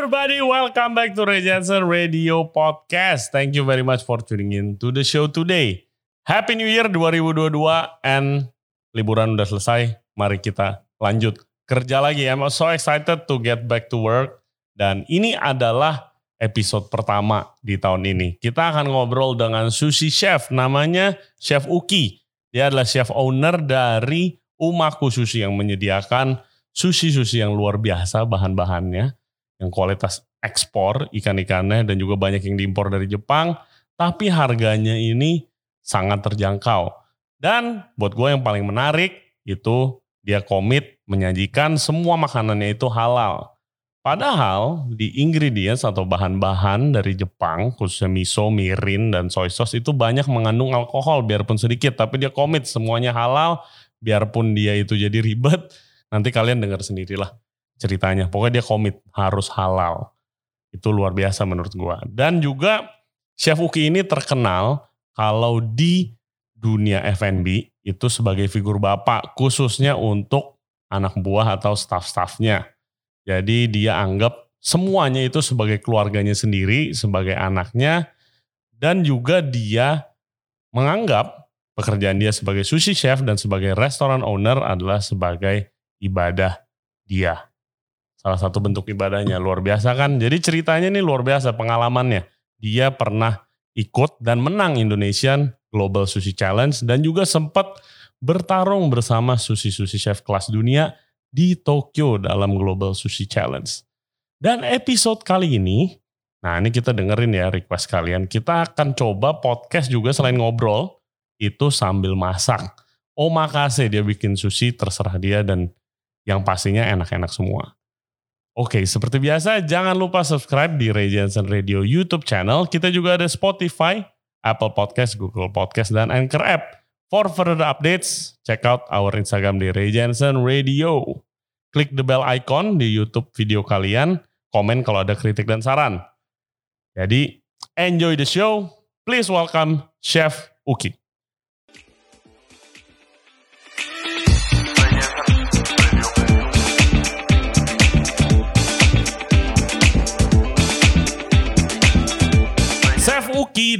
everybody, welcome back to Ray Jensen Radio Podcast. Thank you very much for tuning in to the show today. Happy New Year 2022 and liburan udah selesai. Mari kita lanjut kerja lagi. I'm so excited to get back to work. Dan ini adalah episode pertama di tahun ini. Kita akan ngobrol dengan sushi chef namanya Chef Uki. Dia adalah chef owner dari Umaku Sushi yang menyediakan sushi-sushi yang luar biasa bahan-bahannya yang kualitas ekspor ikan-ikannya dan juga banyak yang diimpor dari Jepang, tapi harganya ini sangat terjangkau. Dan buat gue yang paling menarik itu dia komit menyajikan semua makanannya itu halal. Padahal di ingredients atau bahan-bahan dari Jepang, khususnya miso, mirin, dan soy sauce itu banyak mengandung alkohol biarpun sedikit. Tapi dia komit semuanya halal, biarpun dia itu jadi ribet. Nanti kalian dengar sendirilah ceritanya. Pokoknya dia komit harus halal. Itu luar biasa menurut gua. Dan juga Chef Uki ini terkenal kalau di dunia F&B itu sebagai figur bapak khususnya untuk anak buah atau staff-staffnya. Jadi dia anggap semuanya itu sebagai keluarganya sendiri, sebagai anaknya, dan juga dia menganggap pekerjaan dia sebagai sushi chef dan sebagai restoran owner adalah sebagai ibadah dia salah satu bentuk ibadahnya luar biasa kan. Jadi ceritanya ini luar biasa pengalamannya. Dia pernah ikut dan menang Indonesian Global Sushi Challenge dan juga sempat bertarung bersama sushi-sushi chef kelas dunia di Tokyo dalam Global Sushi Challenge. Dan episode kali ini, nah ini kita dengerin ya request kalian, kita akan coba podcast juga selain ngobrol, itu sambil masak. Omakase dia bikin sushi terserah dia dan yang pastinya enak-enak semua. Oke, seperti biasa jangan lupa subscribe di Ray Jensen Radio YouTube channel. Kita juga ada Spotify, Apple Podcast, Google Podcast, dan Anchor App. For further updates, check out our Instagram di Ray Jensen Radio. Klik the bell icon di YouTube video kalian, komen kalau ada kritik dan saran. Jadi, enjoy the show. Please welcome Chef Uki.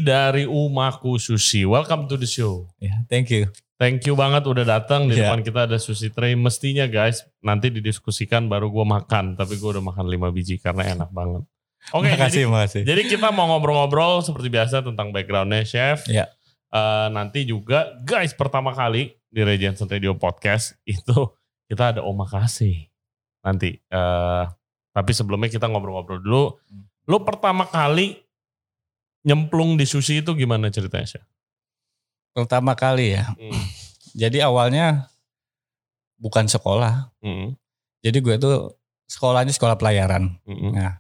Dari Umaku Sushi. Welcome to the show. Ya, thank you. Thank you banget udah datang di Yeah. depan kita ada sushi tray. Mestinya guys nanti didiskusikan baru gue makan, tapi gue udah makan 5 biji karena enak banget. Oke, makasih, jadi, makasih. jadi kita mau ngobrol-ngobrol seperti biasa tentang backgroundnya chef. Ya. Eh, nanti juga guys pertama kali di Regency Radio Podcast itu kita ada omakase nanti. Eh, tapi sebelumnya kita ngobrol-ngobrol dulu. Hmm. Lu pertama kali nyemplung di sushi itu gimana ceritanya chef? Pertama kali ya. Hmm. Jadi awalnya bukan sekolah. Hmm. Jadi gue tuh sekolahnya sekolah pelayaran. Hmm. Nah,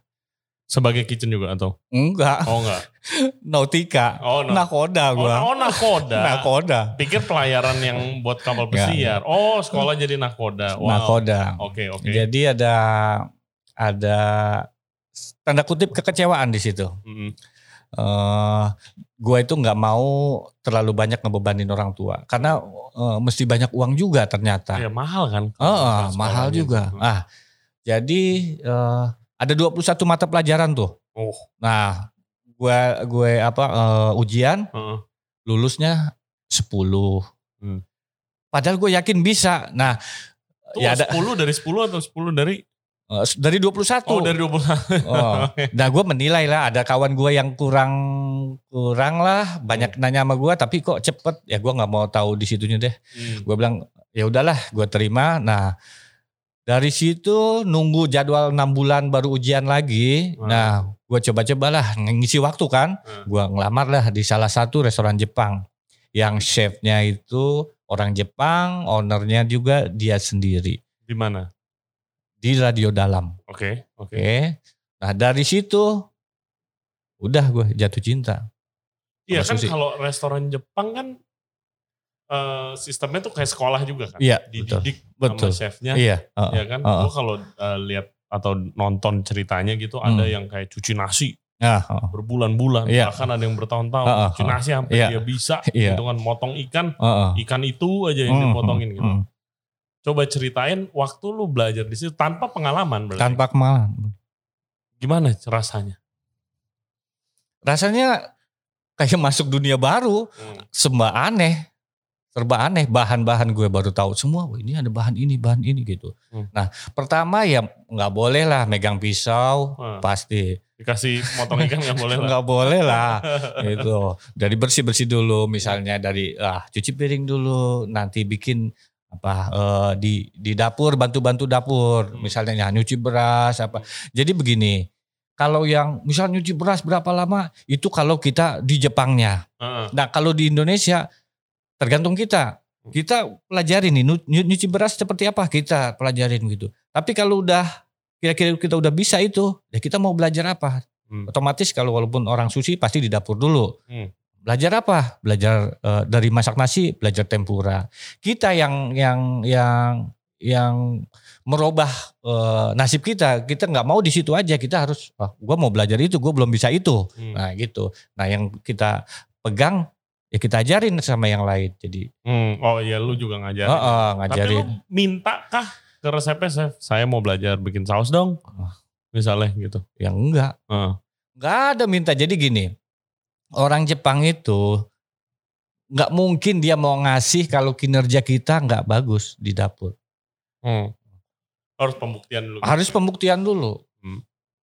Sebagai kitchen juga atau? enggak, Oh enggak. nautika. Oh, no. Nakoda oh, gue. oh nakoda. Nakoda. Pikir pelayaran yang buat kapal pesiar. Oh sekolah jadi nakoda. Wow. Nakoda. Oke oke. Jadi ada ada tanda kutip kekecewaan di situ. Mm-mm. Eh gue itu nggak mau terlalu banyak ngebebanin orang tua karena eh, mesti banyak uang juga ternyata. Ya mahal kan. Oh, Sekolahnya. mahal juga. Hmm. Ah, jadi eh, ada 21 mata pelajaran tuh. Oh. Nah, gue gue apa eh, ujian Heeh. lulusnya 10. Hmm. Padahal gue yakin bisa. Nah, Tuh, ya ada 10 dari 10 atau 10 dari dari 21. Oh dari 21. Oh. Nah gue menilai lah ada kawan gue yang kurang kurang lah banyak Hmm. nanya sama gue tapi kok cepet ya gue nggak mau tahu di situnya deh Hmm. gue bilang ya udahlah gue terima nah dari situ nunggu jadwal enam bulan baru ujian lagi Hmm. nah gue coba-cobalah ngisi waktu kan Hmm. gue ngelamar lah di salah satu restoran Jepang yang chefnya itu orang Jepang ownernya juga dia sendiri Di mana? Di radio dalam Oke, oke. Oke. Nah dari situ udah gue jatuh cinta. Iya kan kalau restoran Jepang kan eh, sistemnya tuh kayak sekolah juga kan. Iya betul. Dididik Betul. sama chefnya. Iya. uh, Ya kan. uh, Lu kalau eh, lihat atau nonton ceritanya gitu ada Hmm. yang kayak cuci nasi Nah, uh, berbulan-bulan Iya. bahkan ada yang bertahun-tahun Uh, uh, cuci nasi sampai Iya. dia bisa Iya. gitu kan motong ikan uh, uh. ikan itu aja yang Hmm, dipotongin hmm, gitu. hmm. Coba ceritain waktu lu belajar di situ tanpa pengalaman berarti. Tanpa kemalan. Gimana rasanya? Rasanya kayak masuk dunia baru, Hmm. aneh. Serba aneh, bahan-bahan gue baru tahu semua. Wah, ini ada bahan ini, bahan ini gitu. Hmm. Nah, pertama ya nggak boleh lah megang pisau, Hmm. pasti Dikasih motong ikan nggak boleh lah. nggak boleh lah. itu dari bersih bersih dulu, misalnya dari ah cuci piring dulu, nanti bikin apa eh, di di dapur bantu-bantu dapur, Hmm. misalnya ya, nyuci beras apa. Jadi begini, kalau yang misal nyuci beras berapa lama itu kalau kita di Jepangnya. Heeh. Nah kalau di Indonesia tergantung kita. Kita pelajarin nih nyuci beras seperti apa kita pelajarin gitu. Tapi kalau udah kira-kira kita udah bisa itu, ya kita mau belajar apa? Hmm. Otomatis kalau walaupun orang sushi pasti di dapur dulu. Hmm. Belajar apa? Belajar eh, dari masak nasi, belajar tempura. Kita yang yang yang yang merubah eh, nasib kita, kita nggak mau di situ aja. Kita harus, ah, gue mau belajar itu, gue belum bisa itu. Hmm. Nah gitu. Nah yang kita pegang ya kita ajarin sama yang lain. Jadi Hmm. Oh iya lu juga ngajarin. oh, oh, Tapi ngajarin. lu minta kah ke resepnya chef? Saya mau belajar bikin saus dong. Ah. Misalnya gitu. Yang enggak. Heeh. Enggak ada minta. Jadi gini, orang Jepang itu nggak mungkin dia mau ngasih kalau kinerja kita nggak bagus di dapur. Hmm. Harus pembuktian dulu. Harus pembuktian dulu. Hmm.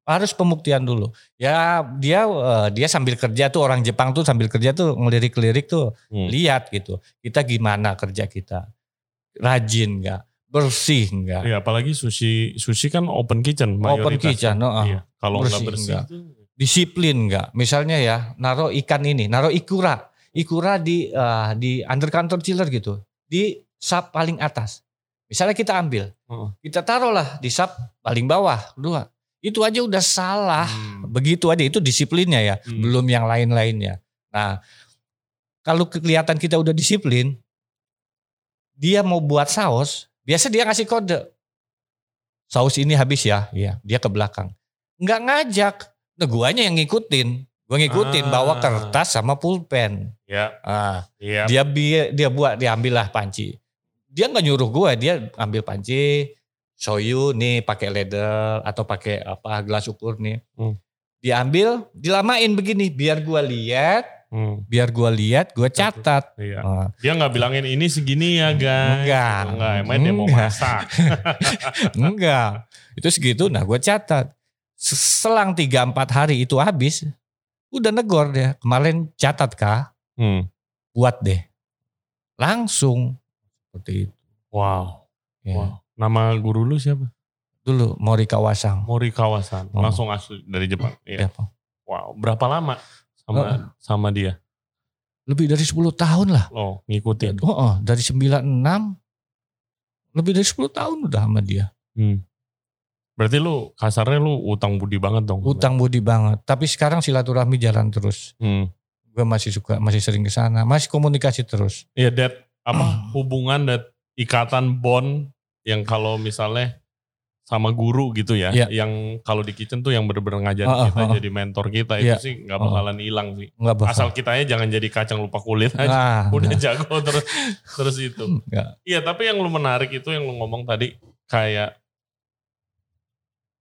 Harus pembuktian dulu. Ya dia eh, dia sambil kerja tuh orang Jepang tuh sambil kerja tuh ngelirik-lirik tuh Hmm. lihat gitu. Kita gimana kerja kita. Rajin nggak? Bersih nggak? Iya, apalagi sushi sushi kan open kitchen Open mayoritas. kitchen, oh, Iya. Kalau nggak Bersih, bersih, enggak. itu disiplin nggak? Misalnya ya, naruh ikan ini, naruh ikura, ikura di eh, di undercounter chiller gitu, di sub paling atas. Misalnya kita ambil, Heeh. kita taruhlah di sub paling bawah dua. Itu aja udah salah. Hmm. Begitu aja itu disiplinnya ya, Hmm. belum yang lain-lainnya. Nah, kalau kelihatan kita udah disiplin, dia mau buat saus, biasa dia ngasih kode. Saus ini habis ya, iya. Dia ke belakang. Nggak ngajak, nah guanya yang ngikutin. Gue ngikutin Ah. bawa kertas sama pulpen. Ya, Ah, iya. dia bi- dia buat dia ambillah panci. Dia nggak nyuruh gue, dia ambil panci, shoyu nih pakai ladle atau pakai apa gelas ukur nih. Hmm. Dia ambil, dilamain begini biar gue lihat, Hmm. biar gue lihat, gue catat. Iya. Ah, Dia nggak bilangin ini segini ya guys. Enggak. Enggak, emang dia mau Enggak. masak. enggak, itu segitu. Nah gue catat. Selang 3-4 hari itu habis, udah negor dia. Kemarin catat kah? Hmm. Buat deh. Langsung seperti itu. Wow. Ya. wow. Nama guru lu siapa? Dulu Mori Kawasang. Mori Kawasan. Oh. Langsung asli dari Jepang. Iya. Ya. Wow. Berapa lama sama Oh. sama dia? lebih dari 10 tahun lah. Lo ngikutin. Oh, oh, dari 96 lebih dari 10 tahun udah sama dia. Hmm. Berarti lu kasarnya lu utang budi banget dong. Utang budi banget. Tapi sekarang silaturahmi jalan terus. Hmm. Gue masih suka, masih sering ke sana, masih komunikasi terus. Iya, that apa hubungan dat ikatan bond yang kalau misalnya sama guru gitu ya, Iya. yang kalau di kitchen tuh yang bener-bener ngajarin ah, kita ah. jadi mentor kita Iya. itu sih nggak bakalan hilang sih. Enggak bakal. Asal kitanya jangan jadi kacang lupa kulit aja. Nah, Udah nah. jago terus terus itu. Iya, tapi yang lu menarik itu yang lu ngomong tadi kayak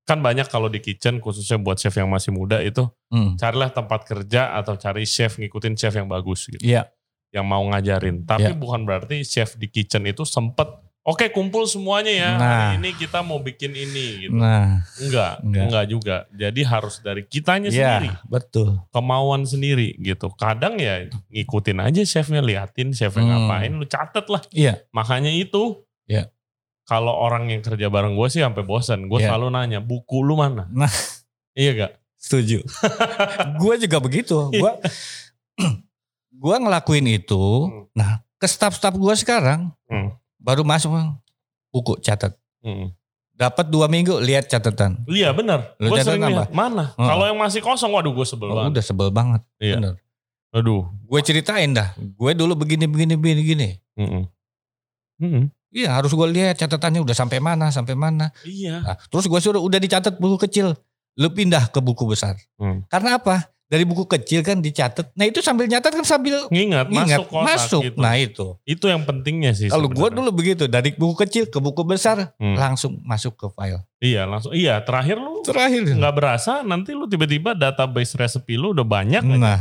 kan banyak kalau di kitchen khususnya buat chef yang masih muda itu Hmm. carilah tempat kerja atau cari chef ngikutin chef yang bagus gitu. Iya. Yang mau ngajarin. Tapi Iya. bukan berarti chef di kitchen itu sempet oke kumpul semuanya ya. Nah. Hari ini kita mau bikin ini gitu. Nah, Enggak, Enggak. enggak juga. Jadi harus dari kitanya ya sendiri, betul. kemauan sendiri gitu. Kadang ya ngikutin aja chefnya, liatin chefnya Hmm. ngapain, lu catet lah. Iya. Makanya itu Iya. Kalau orang yang kerja bareng gue sih sampai bosan. Gue Iya. selalu nanya, buku lu mana? Nah. iya gak? Setuju. gue juga begitu. Gue gua ngelakuin itu. Hmm. Nah, ke staff-staff gue sekarang Hmm. baru masuk buku catat. Hmm. Dapat dua minggu lihat catatan. Iya benar. Gue sering lihat. Mana? Hmm. Kalau yang masih kosong, waduh gue sebel Oh, banget. udah sebel banget. Iya. Bener. Aduh. Gue ceritain dah. Gue dulu begini begini begini gini. Mm-mm. Mm-mm. Iya harus gue lihat catatannya udah sampai mana sampai mana. Iya. Nah, terus gue suruh udah dicatat buku kecil. Lu pindah ke buku besar. Hmm. Karena apa? dari buku kecil kan dicatat. Nah itu sambil nyatat kan sambil Ngingat, ingat masuk kotak masuk. gitu. Nah itu. Itu yang pentingnya sih. Kalau gue dulu begitu dari buku kecil ke buku besar Hmm. langsung masuk ke file. Iya langsung. Iya terakhir lu Terakhir. nggak berasa nanti lu tiba-tiba database resepi lu udah banyak aja, Nah,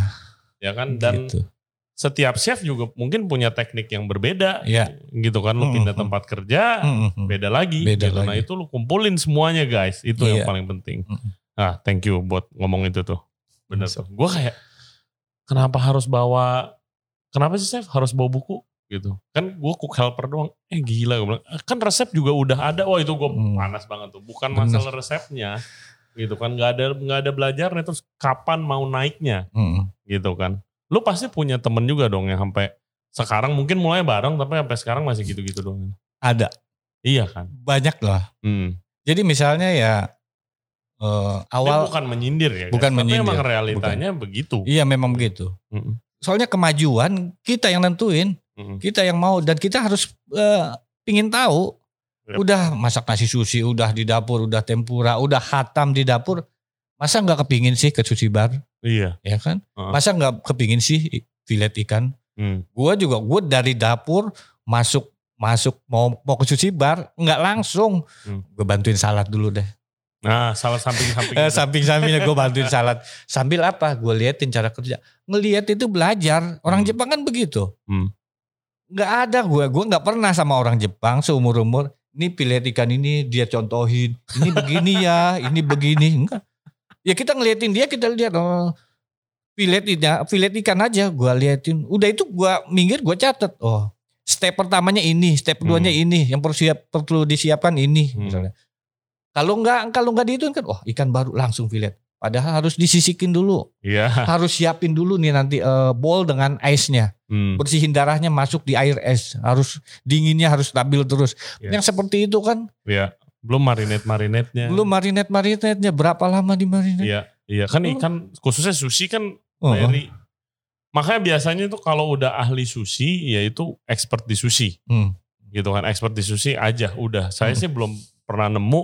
ya kan dan gitu. Setiap chef juga mungkin punya teknik yang berbeda Ya. gitu kan lu Mm, pindah mm, tempat kerja Mm-mm. beda lagi Beda gitu. nah lagi. itu lu kumpulin semuanya guys itu yang Iya. paling penting Mm-mm. ah thank you buat ngomong itu tuh bener tuh gue kayak kenapa harus bawa kenapa sih chef harus bawa buku gitu kan gue cook helper doang eh gila gue bilang "Eh, kan resep juga udah ada wah itu gue Hmm. panas banget tuh bukan Bener. masalah resepnya gitu kan nggak ada nggak ada belajarnya terus kapan mau naiknya Mm-mm. gitu kan. Lu pasti punya temen juga dong yang sampai sekarang mungkin mulai bareng tapi sampai sekarang masih gitu-gitu dong. Ada Iya kan. banyak lah. Hmm. Jadi misalnya ya Dia awal bukan menyindir ya. Bukan guys. Tapi menyindir. emang realitanya begitu. iya memang begitu. Mm-mm. Soalnya kemajuan kita yang nentuin, Mm-mm. kita yang mau dan kita harus eh, pingin tahu. Yap. Udah masak nasi sushi, udah di dapur, udah tempura, udah hatam di dapur. Masa nggak kepingin sih ke sushi bar, Iya. ya kan? Heeh. Masa nggak kepingin sih filet ikan? Hmm. Gue juga gue dari dapur masuk masuk mau mau ke sushi bar nggak langsung Hmm. gue bantuin salad dulu deh Nah, salah samping-samping. eh, samping sampingnya gue bantuin salad sambil apa gue liatin cara kerja ngelihat itu belajar orang Hmm. Jepang kan begitu Hmm. nggak ada gue gue nggak pernah sama orang Jepang seumur umur ini pilet ikan ini dia contohin ini begini ya ini begini enggak ya kita ngeliatin dia kita lihat oh filet ikan filet ikan aja gue liatin udah itu gue minggir gue catet oh step pertamanya ini step keduanya ini yang perlu siap perlu disiapkan ini Hmm. misalnya kalau nggak kalau nggak diituin kan oh ikan baru langsung filet padahal harus disisikin dulu Iya. harus siapin dulu nih nanti eh, bowl dengan ice-nya Hmm. bersihin darahnya masuk di air es harus dinginnya harus stabil terus Iya. yang seperti itu kan Iya. Belum marinate-marinate-nya. belum marinate marinate-nya berapa lama di marinate Iya. Iya kan Oh. ikan khususnya sushi kan Oh, very Makanya biasanya itu kalau udah ahli sushi ya itu expert di sushi. Hmm. Gitu kan, expert di sushi aja udah. Saya Hmm. sih belum pernah nemu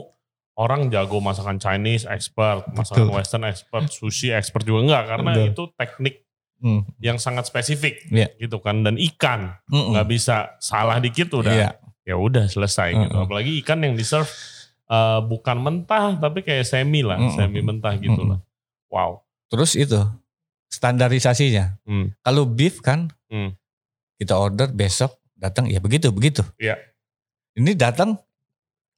orang jago masakan Chinese expert, masakan Betul. western expert, sushi expert juga enggak karena Betul. itu teknik Hmm. yang sangat spesifik Iya. gitu kan dan ikan Mm-mm. nggak bisa salah dikit udah Iya. Ya udah selesai gitu. Mm-mm. Apalagi ikan yang di serve eh, bukan mentah tapi kayak semi lah, Mm-mm. semi mentah gitu lah. Wow. terus itu standarisasinya Hmm. kalau beef kan Hmm. kita order besok datang ya begitu begitu Iya. ini datang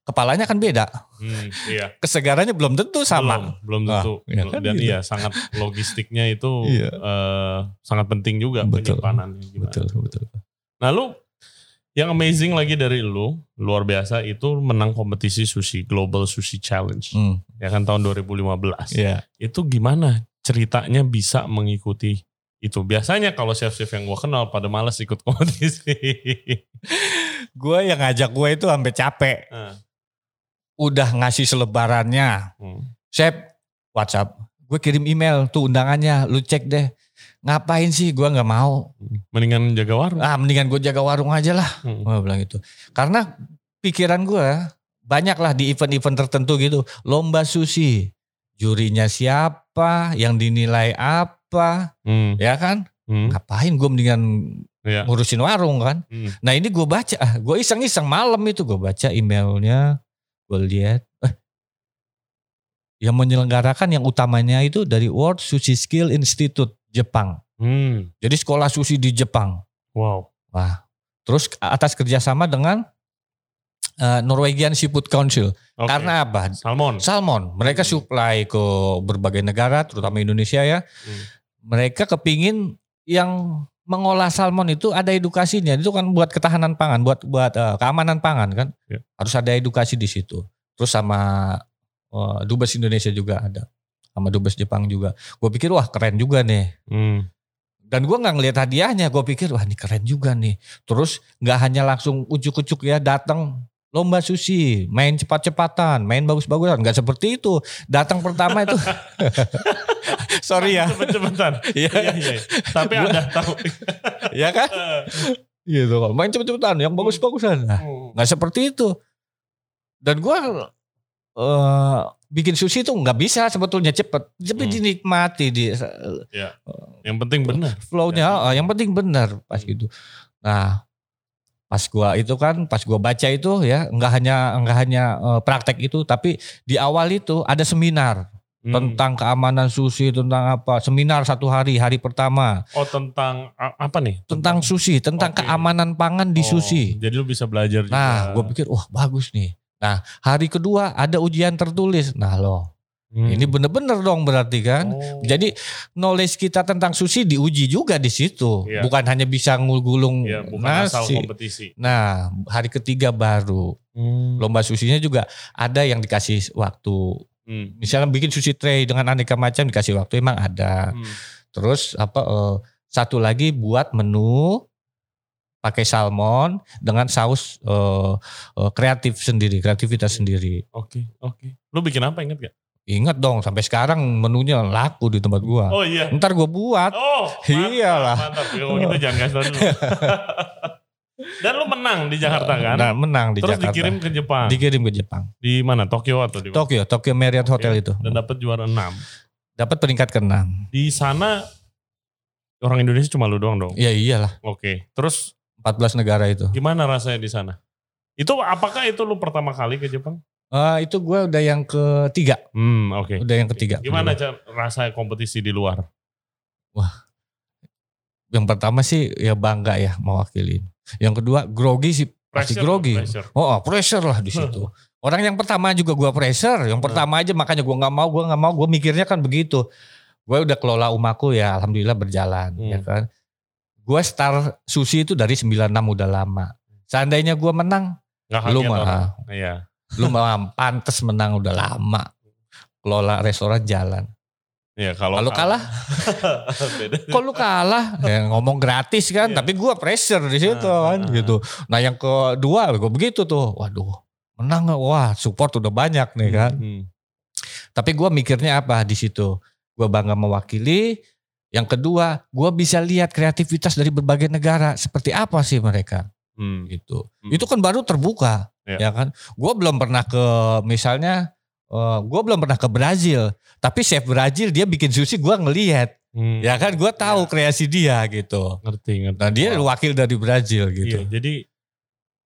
kepalanya kan beda Hmm, iya. kesegarannya belum tentu sama Belum, belum Ah, tentu. iya kan Dan gitu. iya sangat logistiknya itu Iya. eh, sangat penting juga Betul. betul betul Nah lu yang amazing lagi dari lu luar biasa itu menang kompetisi sushi Global Sushi Challenge Hmm, ya kan tahun 2015. iya. Itu gimana ceritanya bisa mengikuti itu? Biasanya kalau chef-chef yang gua kenal pada males ikut kompetisi. gue yang ngajak gue itu sampai capek Nah, udah ngasih selebarannya hmm. Chef, WhatsApp. Gue kirim email tuh undangannya, lu cek deh. Ngapain sih gue nggak mau. Mendingan jaga warung. Ah mendingan gue jaga warung aja lah. Hmm. Gue bilang gitu. Karena pikiran gue banyak lah di event-event tertentu gitu. Lomba sushi. Jurinya siapa, yang dinilai apa, Hmm. ya kan? Hmm. Ngapain gue mendingan Iya. ngurusin warung kan? Hmm. Nah ini gue baca, ah, gue iseng-iseng malam itu gue baca emailnya, gue lihat, eh, yang menyelenggarakan yang utamanya itu dari World Sushi Skill Institute Jepang. Hmm. Jadi sekolah sushi di Jepang. Wow. Wah, terus atas kerjasama dengan eh, Norwegian Seafood Council. Oke. Karena apa? salmon. Salmon, mereka Hmm. supply ke berbagai negara, terutama Indonesia ya. Hmm. Mereka kepingin yang mengolah salmon itu ada edukasinya. Itu kan buat ketahanan pangan, buat buat eh, keamanan pangan kan. Ya. Harus ada edukasi di situ. Terus sama eh, dubes Indonesia juga ada, sama dubes Jepang juga. Gue pikir wah keren juga nih. Hmm. Dan gue nggak ngelihat hadiahnya, gue pikir wah ini keren juga nih. Terus nggak hanya langsung ujuk-ujuk ya datang lomba sushi, main cepat-cepatan, main bagus-bagusan, nggak seperti itu. Datang pertama itu, sorry ya, Cepet-cepetan. Iya. Iya, iya. Tapi ada tahu. ya kan? Gitu, main cepet-cepetan, yang bagus-bagusan. Nah, Hmm. nggak seperti itu. Dan gue eh, bikin sushi itu nggak bisa sebetulnya cepet, tapi Hmm. dinikmati di Yang penting benar. flow-nya, Ya. yang penting benar pas Hmm. gitu. Nah, pas gua itu kan, pas gua baca itu ya, nggak hanya nggak hanya eh, praktek itu, tapi di awal itu ada seminar Hmm. tentang keamanan sushi, tentang apa, seminar satu hari, hari pertama Oh tentang apa nih? tentang sushi, tentang Oke. keamanan pangan di Oh, sushi. Jadi lu bisa belajar juga. Nah, gue pikir, wah bagus nih. Nah, hari kedua ada ujian tertulis. Nah loh, Hmm. ini bener-bener dong berarti kan. Oh. Jadi knowledge kita tentang sushi diuji juga di situ. Iya. Bukan hanya bisa ngulgulung ya, bukan asal nasi. kompetisi. Nah, hari ketiga baru Hmm. lomba sushinya juga ada yang dikasih waktu. Hmm. Misalnya bikin sushi tray dengan aneka macam dikasih waktu emang ada. Hmm. Terus apa eh, satu lagi buat menu pakai salmon dengan saus eh, eh, kreatif sendiri, kreativitas sendiri. Oke, oke. Lu bikin apa inget gak? Ingat dong sampai sekarang menunya laku di tempat gua. Oh iya. Ntar gua buat. Oh, mantap, Iyalah. Mantap. Kalau gitu jangan kasih dulu. Dan lu menang di Jakarta kan? Nah, menang di Terus Jakarta. dikirim ke Jepang. Dikirim ke Jepang. Di mana? Tokyo atau di mana? Tokyo, Tokyo Marriott Hotel itu. Dan dapat juara 6. Dapat peringkat ke-6. Di sana orang Indonesia cuma lu doang dong. Ya iyalah, Oke. Terus 14 negara itu. gimana rasanya di sana? Itu apakah itu lu pertama kali ke Jepang? Eh, itu gue udah yang ketiga, Hmm, oke. udah yang ketiga. Gimana cara rasa kompetisi di luar? Yang pertama sih ya bangga ya mewakilin. Yang kedua grogi sih pasti Pressure, grogi. pressure. Oh, oh, pressure lah di situ. Orang yang pertama juga gua pressure, yang pertama aja makanya gua nggak mau, gua nggak mau, gua mikirnya kan begitu. Gue udah kelola umaku ya alhamdulillah berjalan Hmm. ya kan. Gue start sushi itu dari 96 udah lama. Seandainya gua menang, Nggak Lu mah. Iya. lu mah pantes menang udah lama. Kelola restoran jalan. Iya, kalau Kalau kalah, beda. kok lu kalah? Ya, ngomong gratis kan, Iya. tapi gua pressure di situ Ah, kan ah, gitu. Nah yang kedua gue begitu tuh, waduh menang wah support udah banyak nih kan. Hmm. Tapi gua mikirnya apa di situ? Gua bangga mewakili. Yang kedua, gua bisa lihat kreativitas dari berbagai negara seperti apa sih mereka Hmm. gitu. Hmm. Itu kan baru terbuka, Iya. ya kan? Gua belum pernah ke misalnya, eh, gua belum pernah ke Brazil. Tapi chef Brazil dia bikin sushi gua ngelihat, Hmm. ya kan? Gua tahu Iya. kreasi dia gitu. Ngerti, ngerti. Nah dia Wow. wakil dari Brazil gitu. Iya, jadi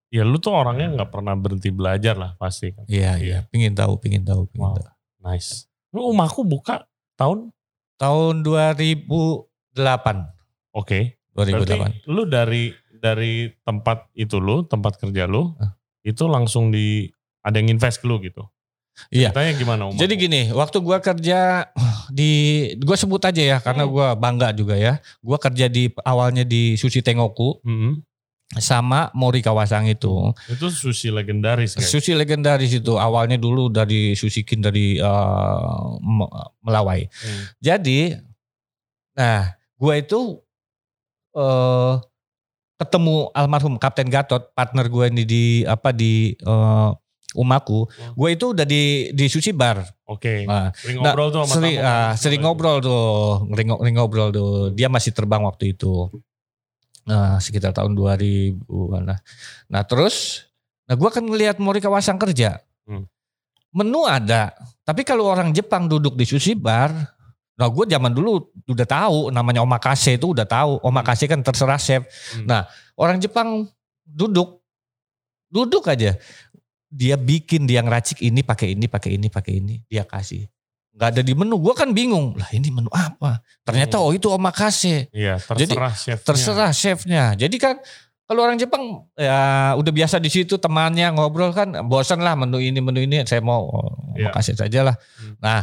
ya lu tuh orangnya nggak pernah berhenti belajar lah pasti kan. Iya, Iya. iya. Pingin tahu, pingin tahu, pingin Wow. tahu. Nice. Lu rumahku buka tahun Tahun 2008. oke. 2008. Berarti lu dari dari tempat itu lu, tempat kerja lu, Ah. itu langsung di ada yang invest ke lu gitu. Iya. Ceritanya gimana Umar? Jadi gini, waktu gua kerja di gua sebut aja ya karena Hmm. gua bangga juga ya. Gua kerja di awalnya di Sushi Tengoku Mm-mm. Sama Mori Kawasang itu. itu sushi legendaris guys. Sushi legendaris itu awalnya dulu dari Sushikin dari eh, Me- Melawai. Hmm. Jadi nah, gua itu eh ketemu almarhum Kapten Gatot, partner gue ini di apa di eh, Umaku. Hmm. Gue itu udah di di sushi bar. Oke. Nah, Sering Nah, ngobrol tuh sama sering, tamu. ah, sering ngobrol tuh, ngering ngobrol tuh. Dia masih terbang waktu itu. Nah, sekitar tahun 2000 lah. Nah, terus nah gua kan ngelihat Mori Kawasang kerja. Hmm. Menu ada, tapi kalau orang Jepang duduk di sushi bar, nah gue zaman dulu udah tahu namanya omakase itu udah tahu. Omakase kan terserah chef. Hmm. Nah, orang Jepang duduk duduk aja. Dia bikin dia ngeracik ini pakai ini, pakai ini, pakai ini, dia kasih. Nggak ada di menu. Gue kan bingung. Lah ini menu apa? Ternyata Hmm. oh itu omakase. Iya, terserah chefnya. Terserah chefnya. Jadi kan kalau orang Jepang ya udah biasa di situ temannya ngobrol kan bosan lah menu ini menu ini saya mau oh, Iya. omakase saja lah. Hmm. Nah,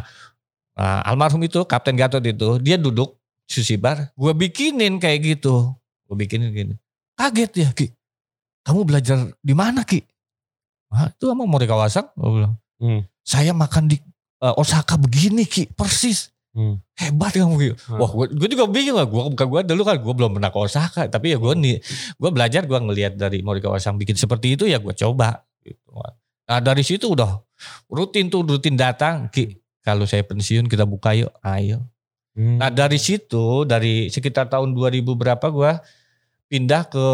nah, almarhum itu Kapten Gatot itu dia duduk sushi bar. Gue bikinin kayak gitu. Gue bikinin gini. Kaget ya Ki. Kamu belajar di mana Ki? Ah, itu sama Mori Kawasang. Gue bilang. Hmm. Saya makan di eh, Osaka begini Ki. Persis. Hmm. Hebat kamu Ki. Hmm. Wah, gue juga bingung lah. Gue bukan gue dulu kan, gue belum pernah ke Osaka. Tapi ya gue nih, gue belajar, gue ngelihat dari Mori Kawasang bikin seperti itu ya gue coba. Gitu. Nah dari situ udah rutin tuh rutin datang. Ki, kalau saya pensiun kita buka yuk, ayo. Hmm. Nah dari situ, dari sekitar tahun 2000 berapa gue pindah ke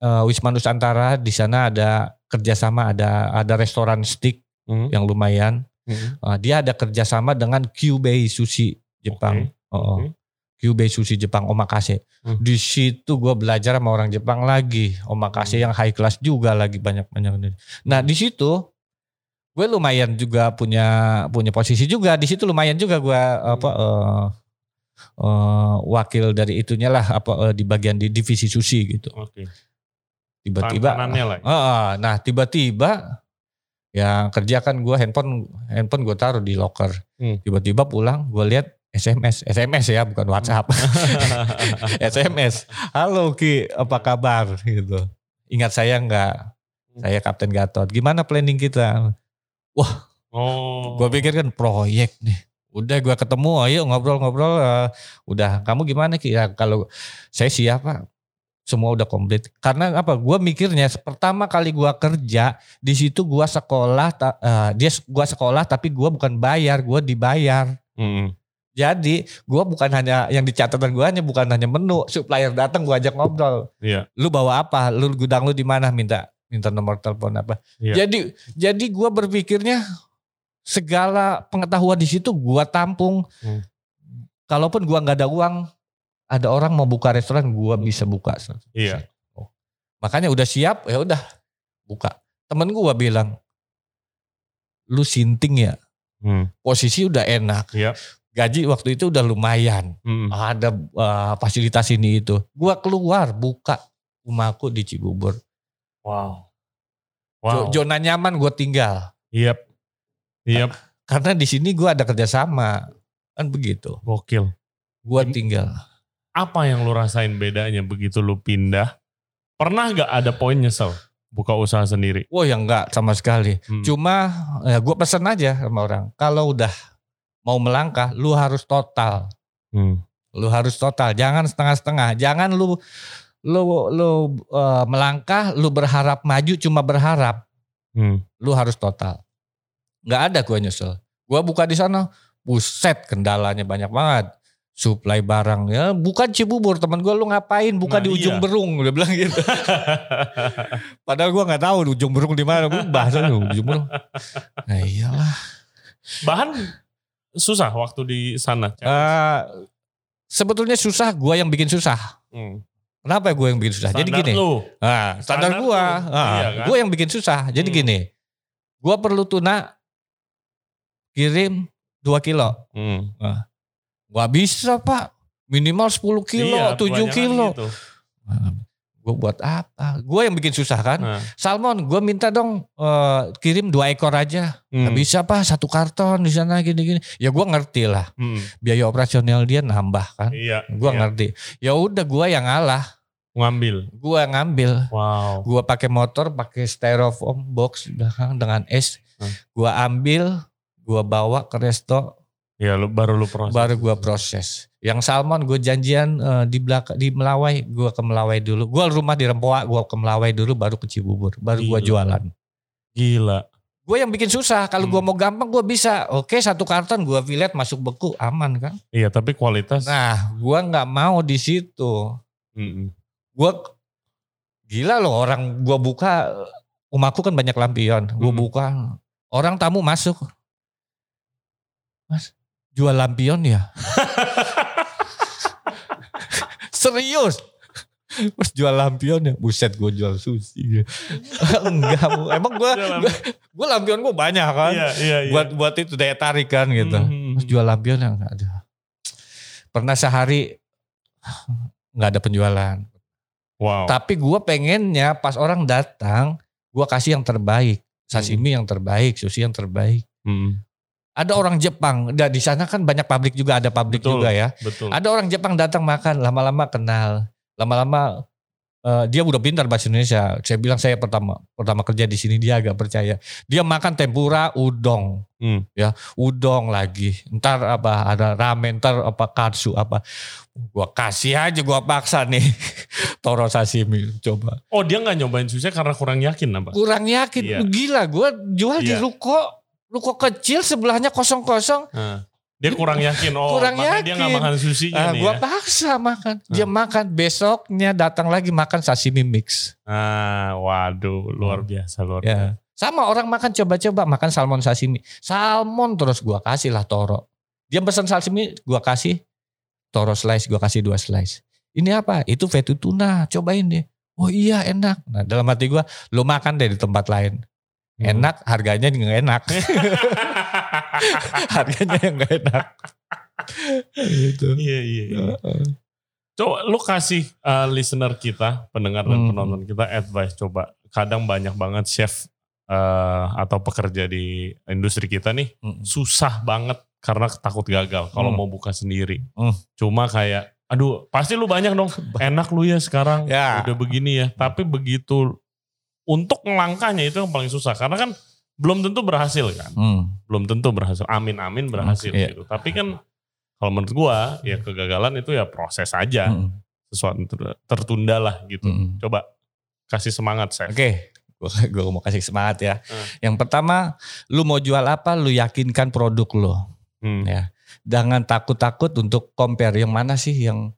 eh, Wisma Nusantara. Di sana ada kerjasama, ada ada restoran steak Hmm. yang lumayan. Hmm. Dia ada kerjasama dengan Kyubei Sushi Jepang. Oke, Oh, oh. oke. Kyubei Sushi Jepang Omakase. Hmm. Di situ gue belajar sama orang Jepang lagi. Omakase Hmm. yang high class juga lagi banyak-banyak. Nah di situ gue lumayan juga punya punya posisi juga di situ lumayan juga gue apa eh, eh, wakil dari itunya lah apa eh, di bagian di divisi sushi gitu. Oke. Tiba-tiba Tangannya lah. ya. Ah, nah tiba-tiba ya kerja kan gue handphone handphone gue taruh di locker. Hmm. Tiba-tiba pulang gue lihat SMS, SMS ya bukan WhatsApp, SMS. Halo Ki, apa kabar gitu. Ingat saya nggak? Saya Kapten Gatot. Gimana planning kita? Oh. Gue pikir kan proyek nih. Udah gue ketemu, ayo ngobrol-ngobrol. eh, udah, kamu gimana Ki? Ya, kalau saya siap Pak. Semua udah komplit. Karena apa? Gue mikirnya pertama kali gue kerja di situ gue sekolah, ta- eh, dia gue sekolah tapi gue bukan bayar, gue dibayar. Mm. Jadi gue bukan hanya yang di catatan gue hanya bukan hanya menu, supplier datang gue ajak ngobrol. Iya. Lu bawa apa? Lu gudang lu di mana? Minta minta nomor telepon apa? Iya. Jadi jadi gue berpikirnya segala pengetahuan di situ gue tampung. Hmm. Kalaupun gue nggak ada uang, ada orang mau buka restoran, gue bisa buka. Iya. Makanya udah siap, ya udah buka. Temen gue bilang, lu sinting ya, Hmm. posisi udah enak. Iya. Gaji waktu itu udah lumayan. Mm. ada uh, fasilitas ini itu. Gua keluar buka rumahku di Cibubur. Wow. Wow. Zona nyaman gue tinggal. Yep. Yep. Karena di sini gua ada kerjasama. Kan begitu. Gokil. Gua Ini- tinggal. Apa yang lu rasain bedanya begitu lu pindah? Pernah gak ada poin nyesel buka usaha sendiri? Wah ya enggak sama sekali. Hmm. Cuma ya gua pesen aja sama orang. Kalau udah mau melangkah, lu harus total. Hmm. Lu harus total. Jangan setengah-setengah. Jangan lu lu lu uh, melangkah, lu berharap maju cuma berharap. Hmm. lu harus total. Nggak ada gue nyesel. Gue buka di sana, buset kendalanya banyak banget. Supply barang ya, bukan Cibubur teman gue lu ngapain buka Nah, di ujung iya. berung dia bilang gitu. Padahal gue nggak tahu di ujung berung di mana, gue bahasa lu ujung berung. Nah iyalah. Bahan susah waktu di sana. Eh, sebetulnya susah, gue yang bikin susah. Hmm. Kenapa gue yang bikin susah? Jadi Standar gini. lu. Nah, standar, Standar gua, tuh. ah, Iya kan? gua yang bikin susah. Jadi Hmm. gini, gua perlu tuna kirim 2 kilo. Hmm. Gak bisa pak, minimal 10 kilo, Iya, 7 kebanyakan kilo. gitu. Gue buat apa? Gue yang bikin susah kan. Nah. Salmon, gue minta dong eh, kirim dua ekor aja. Hmm. Gak bisa pak, satu karton di sana gini-gini. Ya gue ngerti lah, Hmm. biaya operasional dia nambah kan. Iya. Gue iya. ngerti. Ya udah gue yang ngalah, Ngambil. gue yang ngambil. Wow. Gua pakai motor, pakai styrofoam box belakang dengan es. Hmm. Gua ambil, gua bawa ke resto, Ya lu, baru lu proses. baru gua proses. Yang salmon gue janjian eh, di belakang di Melawai, gua ke Melawai dulu. Gua rumah di Rempoa, gua ke Melawai dulu baru ke Cibubur, baru gua Gila. jualan. Gila. Gue yang bikin susah. Kalau Hmm. gua mau gampang gua bisa. Oke, satu karton gua filet masuk beku, aman kan? Iya tapi kualitas. Nah, gua nggak mau di situ. Mm-mm. Gua gila loh orang gua buka rumahku kan banyak lampion gua Hmm. buka orang tamu masuk mas jual lampion ya serius Mas jual lampion ya buset gua jual sushi enggak emang gua, gua lampion gua banyak kan Iya iya iya. buat buat itu daya tarik kan gitu Mhm. Mas jual lampion yang ada pernah sehari nggak ada penjualan Wow. tapi gue pengennya pas orang datang, gue kasih yang terbaik. Sashimi yang terbaik, sushi yang terbaik. Mm. Ada orang Jepang, dan di sana kan banyak pabrik juga, ada pabrik Betul. juga ya. Betul. Ada orang Jepang datang makan, lama-lama kenal. Lama-lama eh, dia udah pintar bahasa Indonesia. Saya bilang saya pertama pertama kerja di sini dia agak percaya. Dia makan tempura udong, Hmm. ya udong lagi. Ntar apa ada ramen, ntar apa katsu apa. Gua kasih aja, gua paksa nih toro sashimi coba. Oh dia nggak nyobain sushi karena kurang yakin apa? Kurang yakin, Iya. gila gue jual di Iya. Ruko ruko kecil sebelahnya kosong-kosong. Nah, dia kurang yakin. Oh Kurang makanya dia nggak yakin. makan sushinya Ah, nih gua ya. paksa makan. Dia makan besoknya datang lagi makan sashimi mix. Ah, waduh luar biasa luar Ya. biasa. Sama orang makan coba-coba makan salmon sashimi. Salmon terus gua kasih lah toro. Dia pesan sashimi gua kasih toro slice gua kasih dua slice. Ini apa? Itu vetu tuna. Cobain deh. Oh iya enak. Nah dalam hati gua lu makan deh di tempat lain. Hmm. Enak harganya nggak enak. harganya yang nggak enak. gitu. Iya iya. iya. Coba lu kasih uh, listener kita, pendengar dan Hmm. penonton kita advice coba. Kadang banyak banget chef uh, atau pekerja di industri kita nih Mm. susah banget karena takut gagal kalau Hmm. mau buka sendiri. Hmm. Cuma kayak aduh pasti lu banyak dong enak lu ya sekarang Ya. udah begini ya. Tapi begitu untuk ngelangkahnya itu yang paling susah karena kan belum tentu berhasil kan. Hmm. Belum tentu berhasil. Amin amin berhasil Iya. gitu. Tapi kan kalau menurut gua ya kegagalan itu ya proses aja Hmm. sesuatu ter- tertunda lah gitu. Hmm. Coba kasih semangat saya. Oke, gua, gua mau kasih semangat ya. Hmm. Yang pertama, lu mau jual apa, lu yakinkan produk lo. Hmm. Ya. Jangan takut-takut untuk compare yang mana sih yang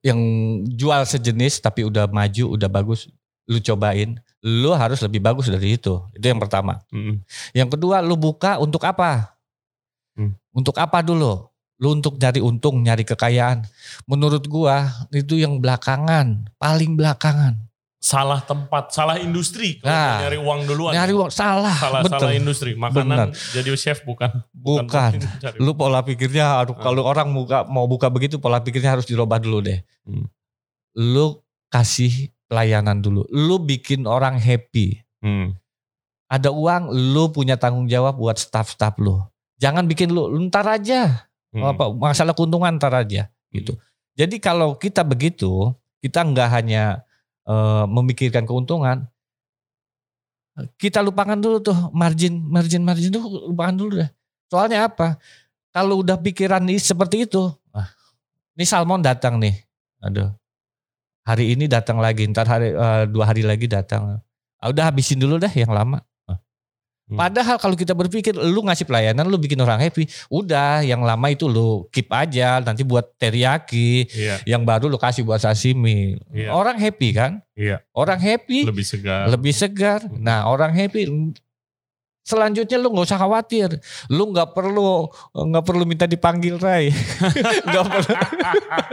yang jual sejenis tapi udah maju, udah bagus, lu cobain. Lu harus lebih bagus dari itu. Itu yang pertama. Hmm. Yang kedua, lu buka untuk apa? Hmm. Untuk apa dulu? Lu untuk nyari untung, nyari kekayaan. Menurut gua itu yang belakangan, paling belakangan. Salah tempat, salah industri. Kalau Nah, nyari uang duluan. Nyari uang salah, salah betul. salah industri. Makanan jadi chef bukan Bukan. cari- Lu pola pikirnya aduh, Ah. kalau orang buka mau buka begitu pola pikirnya harus dirubah dulu deh. Hmm. Lu kasih pelayanan dulu. Lu bikin orang happy. Hmm. Ada uang, lu punya tanggung jawab buat staff-staff lu. Jangan bikin lu, lu ntar aja. Hmm. Apa masalah keuntungan ntar aja gitu. Jadi kalau kita begitu, kita nggak hanya eh, memikirkan keuntungan, kita lupakan dulu tuh margin, margin, margin tuh lupakan dulu deh. Soalnya apa? Kalau udah pikiran ini seperti itu, ah, ini salmon datang nih, aduh, hari ini datang lagi, ntar hari eh, dua hari lagi datang, ah, udah habisin dulu dah yang lama. Ah. Hmm. Padahal kalau kita berpikir, lu ngasih pelayanan, lu bikin orang happy, udah yang lama itu lu keep aja, nanti buat teriyaki, Iya, yang baru lu kasih buat sashimi. Iya. Orang happy kan? Iya. Orang happy, lebih segar. lebih segar. Hmm. Nah orang happy. Selanjutnya lu nggak usah khawatir, lu nggak perlu nggak perlu minta dipanggil Ray, nggak perlu.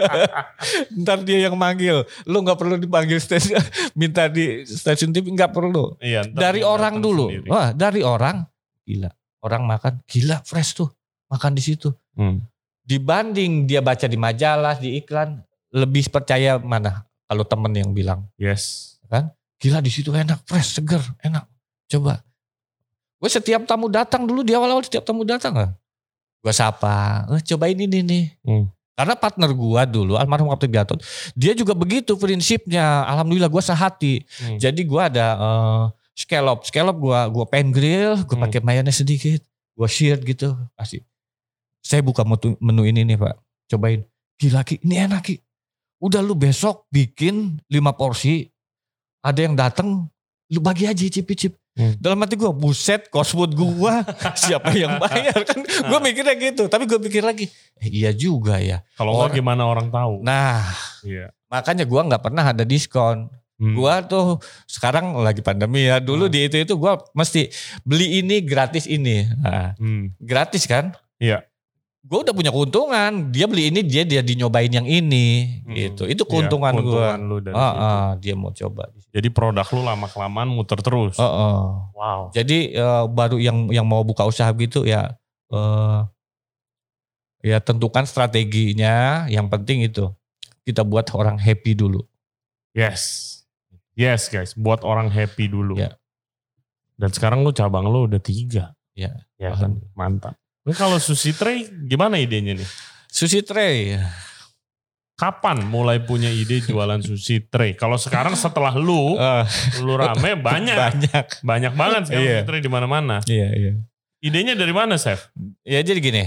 Ntar dia yang manggil, lu nggak perlu dipanggil stasiun, minta di stasiun TV nggak perlu. Iya, Dari orang dulu, sendiri. wah dari orang, gila, orang makan, gila fresh tuh, makan di situ. Hmm. Dibanding dia baca di majalah, di iklan, lebih percaya mana? Kalau temen yang bilang. Yes. Gila di situ enak, fresh, seger, enak. Coba. Gue setiap tamu datang dulu di awal-awal setiap tamu datang kan. Gue sapa, eh, cobain ini nih. Hmm. Karena partner gue dulu, almarhum Kapten Gatot, dia juga begitu prinsipnya. Alhamdulillah gue sehati. Hmm. Jadi gue ada eh, scallop, scallop gue gue pen grill, gue Hmm. pakai mayonnaise sedikit, gue seared gitu, kasih. Saya buka menu, menu ini nih pak, cobain. Gila Ki, ini enak Ki. Udah lu besok bikin 5 porsi, ada yang datang, lu bagi aja cip-cip. Hmm. Dalam hati gue, buset kosmod gue, siapa yang bayar kan? Gue mikirnya gitu, tapi gue pikir lagi, eh, iya juga ya. Kalau nggak gimana orang tahu? Nah, Iya. makanya gue nggak pernah ada diskon. Hmm. Gua tuh sekarang lagi pandemi ya. Dulu Hmm. di itu itu gua mesti beli ini gratis ini. Nah, Hmm. gratis kan? Iya. Gue udah punya keuntungan. Dia beli ini dia dia dinyobain yang ini Hmm. gitu. Itu Iya, keuntungan gua. keuntungan lu dari Ah, situ. ah, dia mau coba. Jadi produk lu lama kelamaan muter terus. Oh, oh. Wow. Jadi eh, baru yang yang mau buka usaha gitu ya eh ya tentukan strateginya. Yang penting itu kita buat orang happy dulu. Yes. Yes guys, buat orang happy dulu. Ya. Dan sekarang lu cabang lu udah tiga. Ya. Ya kan, mantap. Ini kalau sushi tray gimana idenya nih? Sushi tray. Kapan mulai punya ide jualan sushi tray? Kalau sekarang setelah lu, Eh, lu rame banyak. banyak. Banyak banget sekarang Iya. sushi tray di mana-mana. Iya, iya. Idenya dari mana, Chef? Ya jadi gini.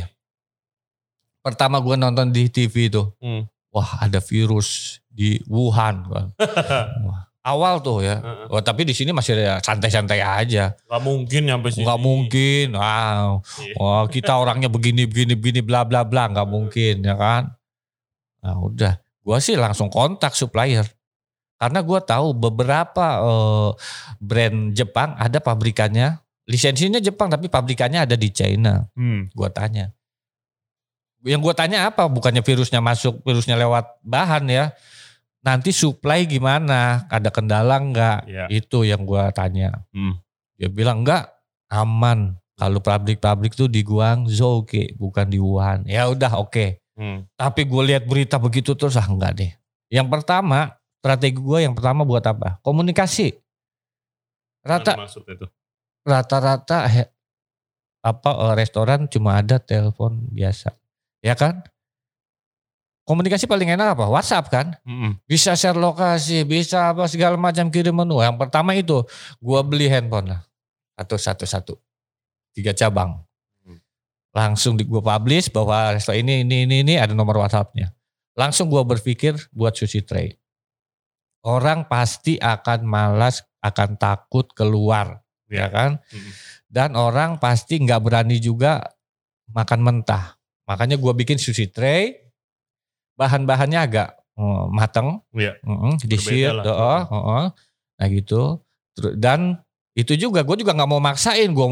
Pertama gue nonton di TV itu. Hmm. Wah ada virus di Wuhan. Wah, Awal tuh ya. Heeh. Wah, tapi di sini masih ada santai-santai aja. Gak mungkin nyampe sini. Nggak mungkin. Wow. Iya. Wah, kita orangnya begini begini begini bla bla bla nggak mungkin ya kan. Nah udah. Gua sih langsung kontak supplier. Karena gue tahu beberapa eh, brand Jepang ada pabrikannya, lisensinya Jepang tapi pabrikannya ada di China. Hmm. Gue tanya. Yang gue tanya apa? Bukannya virusnya masuk, virusnya lewat bahan ya. Nanti supply gimana? Ada kendala nggak? Iya. Itu yang gue tanya. Hmm. Dia bilang enggak, aman. Kalau pabrik-pabrik tuh di Guangzhou, oke, bukan di Wuhan. Ya udah oke. Hmm. Tapi gue lihat berita begitu terus ah enggak deh. Yang pertama strategi gue yang pertama buat apa? Komunikasi. Rata rata-rata apa eh, restoran cuma ada telepon biasa, ya kan? Komunikasi paling enak apa? WhatsApp kan? Hmm. Bisa share lokasi, bisa apa segala macam kirim menu. Yang pertama itu gua beli handphone lah, atau satu-satu, tiga cabang. Hmm. Langsung di gua publish bahwa resto ini ini ini ini ada nomor WhatsAppnya. Langsung gua berpikir buat sushi tray. Orang pasti akan malas, akan takut keluar, ya kan? Hmm. Dan orang pasti nggak berani juga makan mentah. Makanya gua bikin sushi tray, bahan-bahannya agak eh, mateng, Iya. Di sheet, heeh. nah gitu. Dan itu juga gue juga nggak mau maksain gue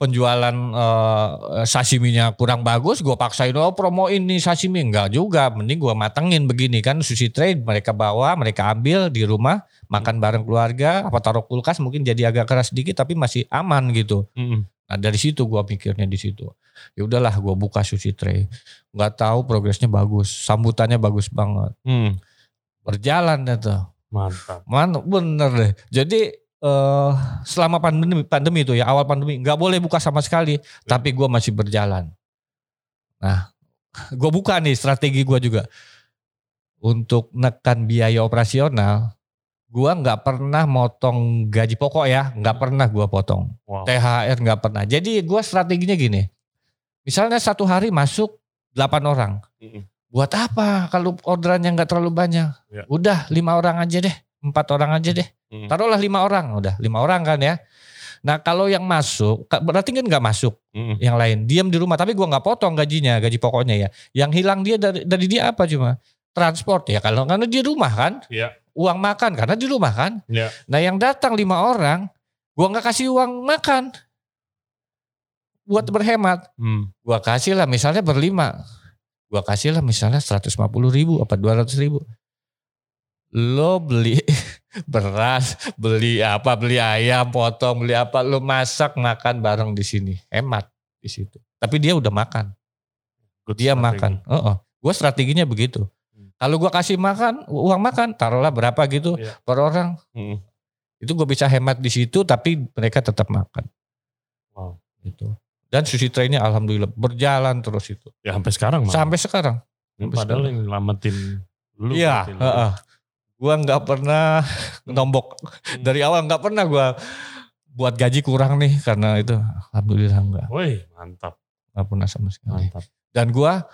penjualan eh, sashiminya kurang bagus, gue paksain oh promoin nih sashimi enggak juga, mending gue matengin begini kan sushi tray mereka bawa, mereka ambil di rumah makan bareng keluarga, apa taruh kulkas mungkin jadi agak keras sedikit tapi masih aman gitu. Hmm. Nah dari situ gua pikirnya di situ. Ya udahlah gua buka sushi tray. Nggak tahu progresnya bagus, sambutannya bagus banget. Hmm. Berjalan deh tuh. Mantap. Man, bener deh. Jadi eh selama pandemi pandemi itu ya awal pandemi nggak boleh buka sama sekali, tapi gua masih berjalan. Nah, gua buka nih strategi gua juga untuk nekan biaya operasional. Gua nggak pernah motong gaji pokok ya, nggak pernah gua potong. Wow. THR nggak pernah. Jadi gua strateginya gini. Misalnya satu hari masuk 8 orang. Mm-mm. Buat apa kalau orderannya nggak terlalu banyak? Ya. Udah lima orang aja deh, empat orang aja deh. Mm. Taruhlah lima orang, udah lima orang kan ya. Nah kalau yang masuk, berarti kan nggak masuk Mm-mm. yang lain. Diam di rumah, tapi gua nggak potong gajinya, gaji pokoknya ya. Yang hilang dia dari, dari dia apa cuma? Transport ya, kalau karena di rumah kan. Iya. Uang makan karena di rumah kan. Iya. Nah yang datang lima orang, gua nggak kasih uang makan. Buat berhemat Hmm. gua kasih lah misalnya berlima gua kasih lah misalnya 150 ribu apa 200 ribu lo beli beras beli apa beli ayam potong beli apa lo masak makan bareng di sini hemat di situ tapi dia udah makan Good dia strategi. makan oh, gue strateginya begitu Hmm. Kalau gua kasih makan uang makan taruhlah berapa gitu Iya. per orang Mm. itu gue bisa hemat di situ tapi mereka tetap makan Wow. gitu dan sushi tray-nya alhamdulillah berjalan terus itu Ya sampai sekarang mah. sampai sekarang Ini sampai Padahal yang nyelamatin lu. Iya, lu. heeh. gua nggak pernah nombok Hmm. dari awal nggak pernah gua buat gaji kurang nih karena itu alhamdulillah nggak Woi, mantap. nggak pernah sama sekali. Mantap. Dan gua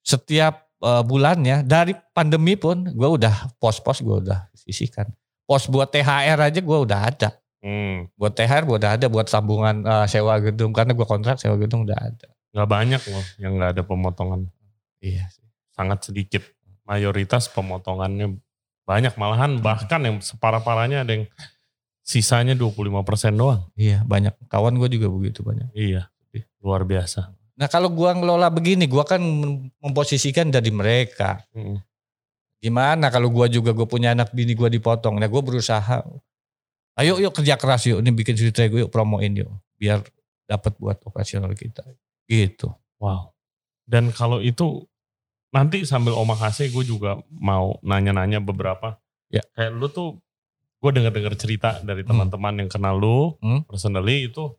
setiap eh, bulannya dari pandemi pun gua udah pos-pos gua udah sisihkan. Pos buat THR aja gua udah ada. Hmm. Buat THR gua udah ada buat sambungan eh, sewa gedung karena gua kontrak sewa gedung udah ada. Gak banyak loh yang gak ada pemotongan. Iya. Sangat sedikit. Mayoritas pemotongannya banyak. Malahan bahkan yang separah-parahnya ada yang sisanya 25% doang. Iya, banyak kawan gua juga begitu banyak. Iya. Luar biasa. Nah, kalau gua ngelola begini, gua kan mem- memposisikan dari mereka. Hmm. Gimana kalau gua juga gue punya anak bini gua dipotong. Nah, gua berusaha. Ayo yuk kerja keras yuk, ini bikin cerita gue yuk promoin yuk biar dapat buat operasional kita. Gitu. Wow. Dan kalau itu nanti sambil omakase gue juga mau nanya-nanya beberapa. Ya. Kayak lu tuh gue denger-denger cerita dari Hmm. teman-teman yang kenal lu Hmm. personally itu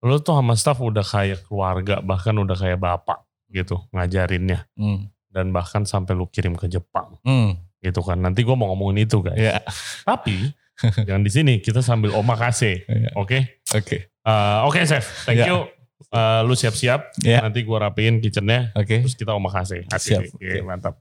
lu tuh sama staff udah kayak keluarga bahkan udah kayak bapak gitu ngajarinnya Hmm. dan bahkan sampai lu kirim ke Jepang Hmm. gitu kan. Nanti gue mau ngomongin itu guys. Ya. Tapi jangan di sini kita sambil omakase. Ya. Oke. Oke. Eh, Oke chef, thank Ya. you. Eh, lu siap-siap. Ya. Nanti gue rapiin kitchennya. Oke. Terus kita omakase. Siap. Oke, Oke. mantap.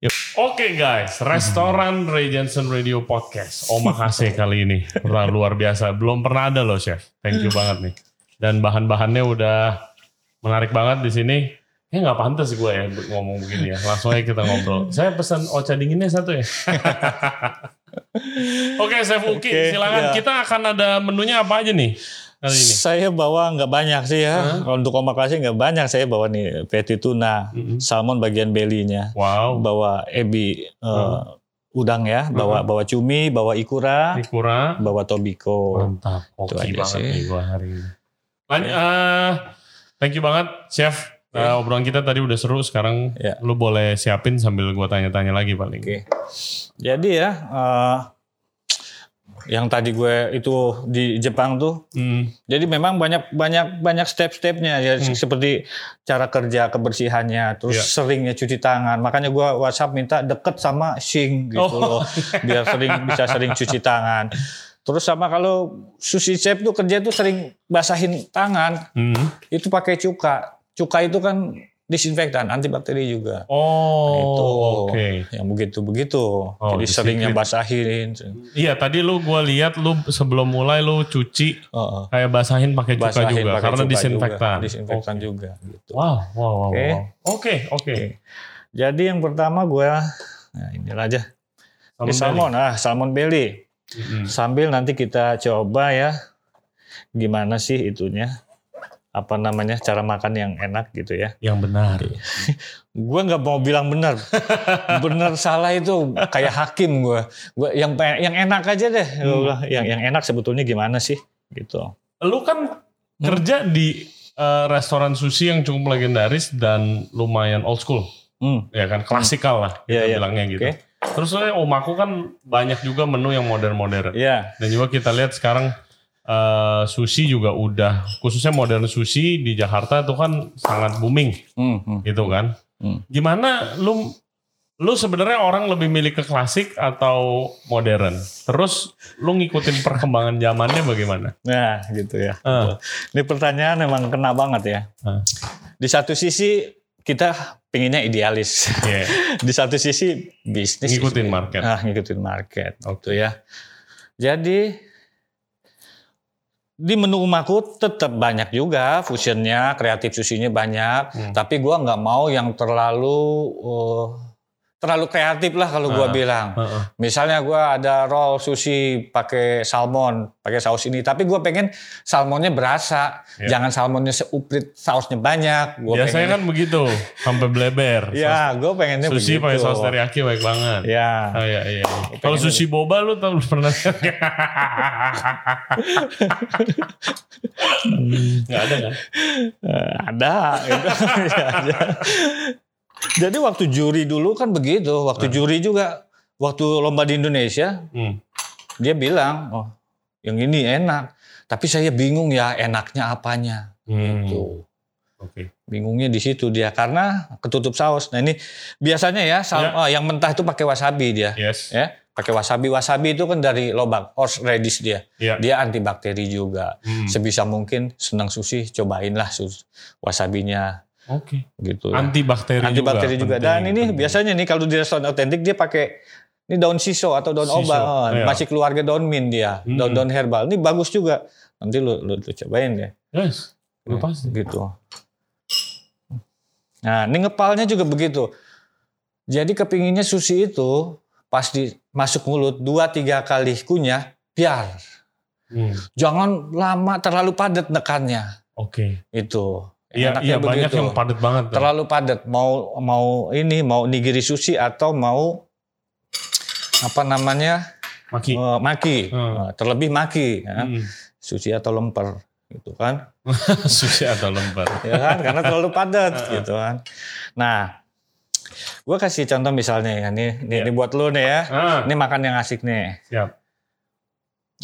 Oke. Oke guys, restoran Ray Jensen Radio Podcast. Omakase kali ini. Wah, Luar biasa. Belum pernah ada loh chef. Thank you banget nih. Dan bahan-bahannya udah menarik banget di sini. Ya nggak pantas gue ya ngomong begini ya. Langsung aja kita ngobrol. Saya pesan ocha dinginnya satu ya. Oke, Chef Uki, Oke, silakan. ya. Kita akan ada menunya apa aja nih kali ini? Saya bawa nggak banyak sih ya. Kalau untuk omakase nggak banyak. Saya bawa nih patty tuna, Mm-mm. salmon bagian belly-nya, Wow, bawa ebi eh, udang ya, bawa bawa cumi, bawa ikura, Ikura. bawa tobiko. Mantap, oke aja banget sih. nih gue hari ini. Lan- eh, thank you banget, Chef. Eh, obrolan kita tadi udah seru, sekarang Ya. lu boleh siapin sambil gue tanya-tanya lagi paling. Oke. Jadi ya, eh, yang tadi gue itu di Jepang tuh, Hmm, jadi memang banyak banyak banyak step-stepnya ya, Hmm. seperti cara kerja kebersihannya, terus Iya. seringnya cuci tangan. Makanya gue WhatsApp minta deket sama sink gitu Oh. loh, biar sering bisa sering cuci tangan. Terus sama kalau sushi chef tuh kerja tuh sering basahin tangan, hmm. itu pakai cuka. Cuka itu kan disinfektan, antibakteri juga. Oh, itu oke. yang begitu begitu. Oh, Jadi seringnya basahin. Iya, tadi lu gue lihat lu sebelum mulai lu cuci Oh, oh. kayak basahin pakai cuka Basahin juga pakai karena cuka disinfektan. juga, disinfektan Oke. juga. Gitu. Wow, wow, wow, Oke. wow. Oke, oke. Jadi yang pertama gue, nah ini aja. Ini salmon, ah salmon belly. Mm-mm. Sambil nanti kita coba ya, gimana sih itunya, apa namanya cara makan yang enak gitu ya. Yang benar. Gue nggak mau bilang benar, benar salah itu kayak hakim gue. Gue yang yang enak aja deh, Hmm. yang yang enak sebetulnya gimana sih gitu. Lu kan kerja di eh, restoran sushi yang cukup legendaris dan lumayan old school. Hmm. ya kan klasikal lah kita Iya, iya. bilangnya gitu. Oke. Terus soalnya omaku kan banyak juga menu yang modern-modern. Iya. Dan juga kita lihat sekarang eh, sushi juga udah khususnya modern sushi di Jakarta itu kan sangat booming Hmm, hmm. gitu kan. Hmm. Gimana lu lu sebenarnya orang lebih milih ke klasik atau modern? Terus lu ngikutin perkembangan zamannya bagaimana? Nah, gitu ya. Ah. Ini pertanyaan memang kena banget ya. Ah. Di satu sisi kita pinginnya idealis. Iya. Di satu sisi bisnis. Ngikutin market. Ah, ngikutin market. Gitu ya. Jadi di menu umaku tetap banyak juga fusionnya, kreatif susinya banyak. Hmm. Tapi gua nggak mau yang terlalu eh, terlalu kreatif lah kalau gua Ah. bilang. Heeh. Misalnya gua ada roll sushi pakai salmon, pakai saus ini, tapi gua pengen salmonnya berasa, Ya. jangan salmonnya seuprit sausnya banyak. Gua Biasanya kan begitu, sampai bleber. ya, gua pengennya Sushi begitu. pakai saus teriyaki baik banget. Ya, Oh iya iya. Kalau sushi boba lu tau pernah Nggak ada kan? ada. gitu. Jadi waktu juri dulu kan begitu, waktu juri juga, waktu lomba di Indonesia, Hmm. dia bilang, oh yang ini enak, tapi saya bingung ya enaknya apanya. Hmm. Tuh. Oke. Bingungnya di situ dia karena ketutup saus. Nah ini biasanya ya, sal- Ya. oh, yang mentah itu pakai wasabi dia, Yes. ya pakai wasabi. Wasabi itu kan dari lobak horseradish dia, Iya. dia antibakteri juga. Hmm. Sebisa mungkin senang sushi, cobainlah wasabinya Oke. gitu. ya. Antibakteri, Antibakteri juga. Dan penting, ini penting. biasanya nih kalau di restoran otentik dia pakai ini daun shiso atau daun obat, oh, iya. masih keluarga daun mint dia, Hmm. daun-daun herbal. Ini bagus juga. Nanti lu, lu, lu cobain deh. Yes. Udah Ya, pasti. Gitu. Nah, ini ngepalnya juga begitu. Jadi kepinginnya sushi itu pas di masuk mulut dua tiga kali kunyah, biar Hmm. jangan lama terlalu padat nekannya. Oke. Itu. Iya, iya banyak yang padat banget. tuh. terlalu padat. Mau mau ini mau nigiri sushi atau mau apa namanya Maki. eh, maki, Hmm. Eh, terlebih maki, ya. Hmm. sushi atau lemper, gitu kan? Sushi atau lembar. ya kan karena terlalu padat gitu kan nah gue kasih contoh misalnya ya nih Iya. ini buat lu nih ya Ah, ini makan yang asik nih siap.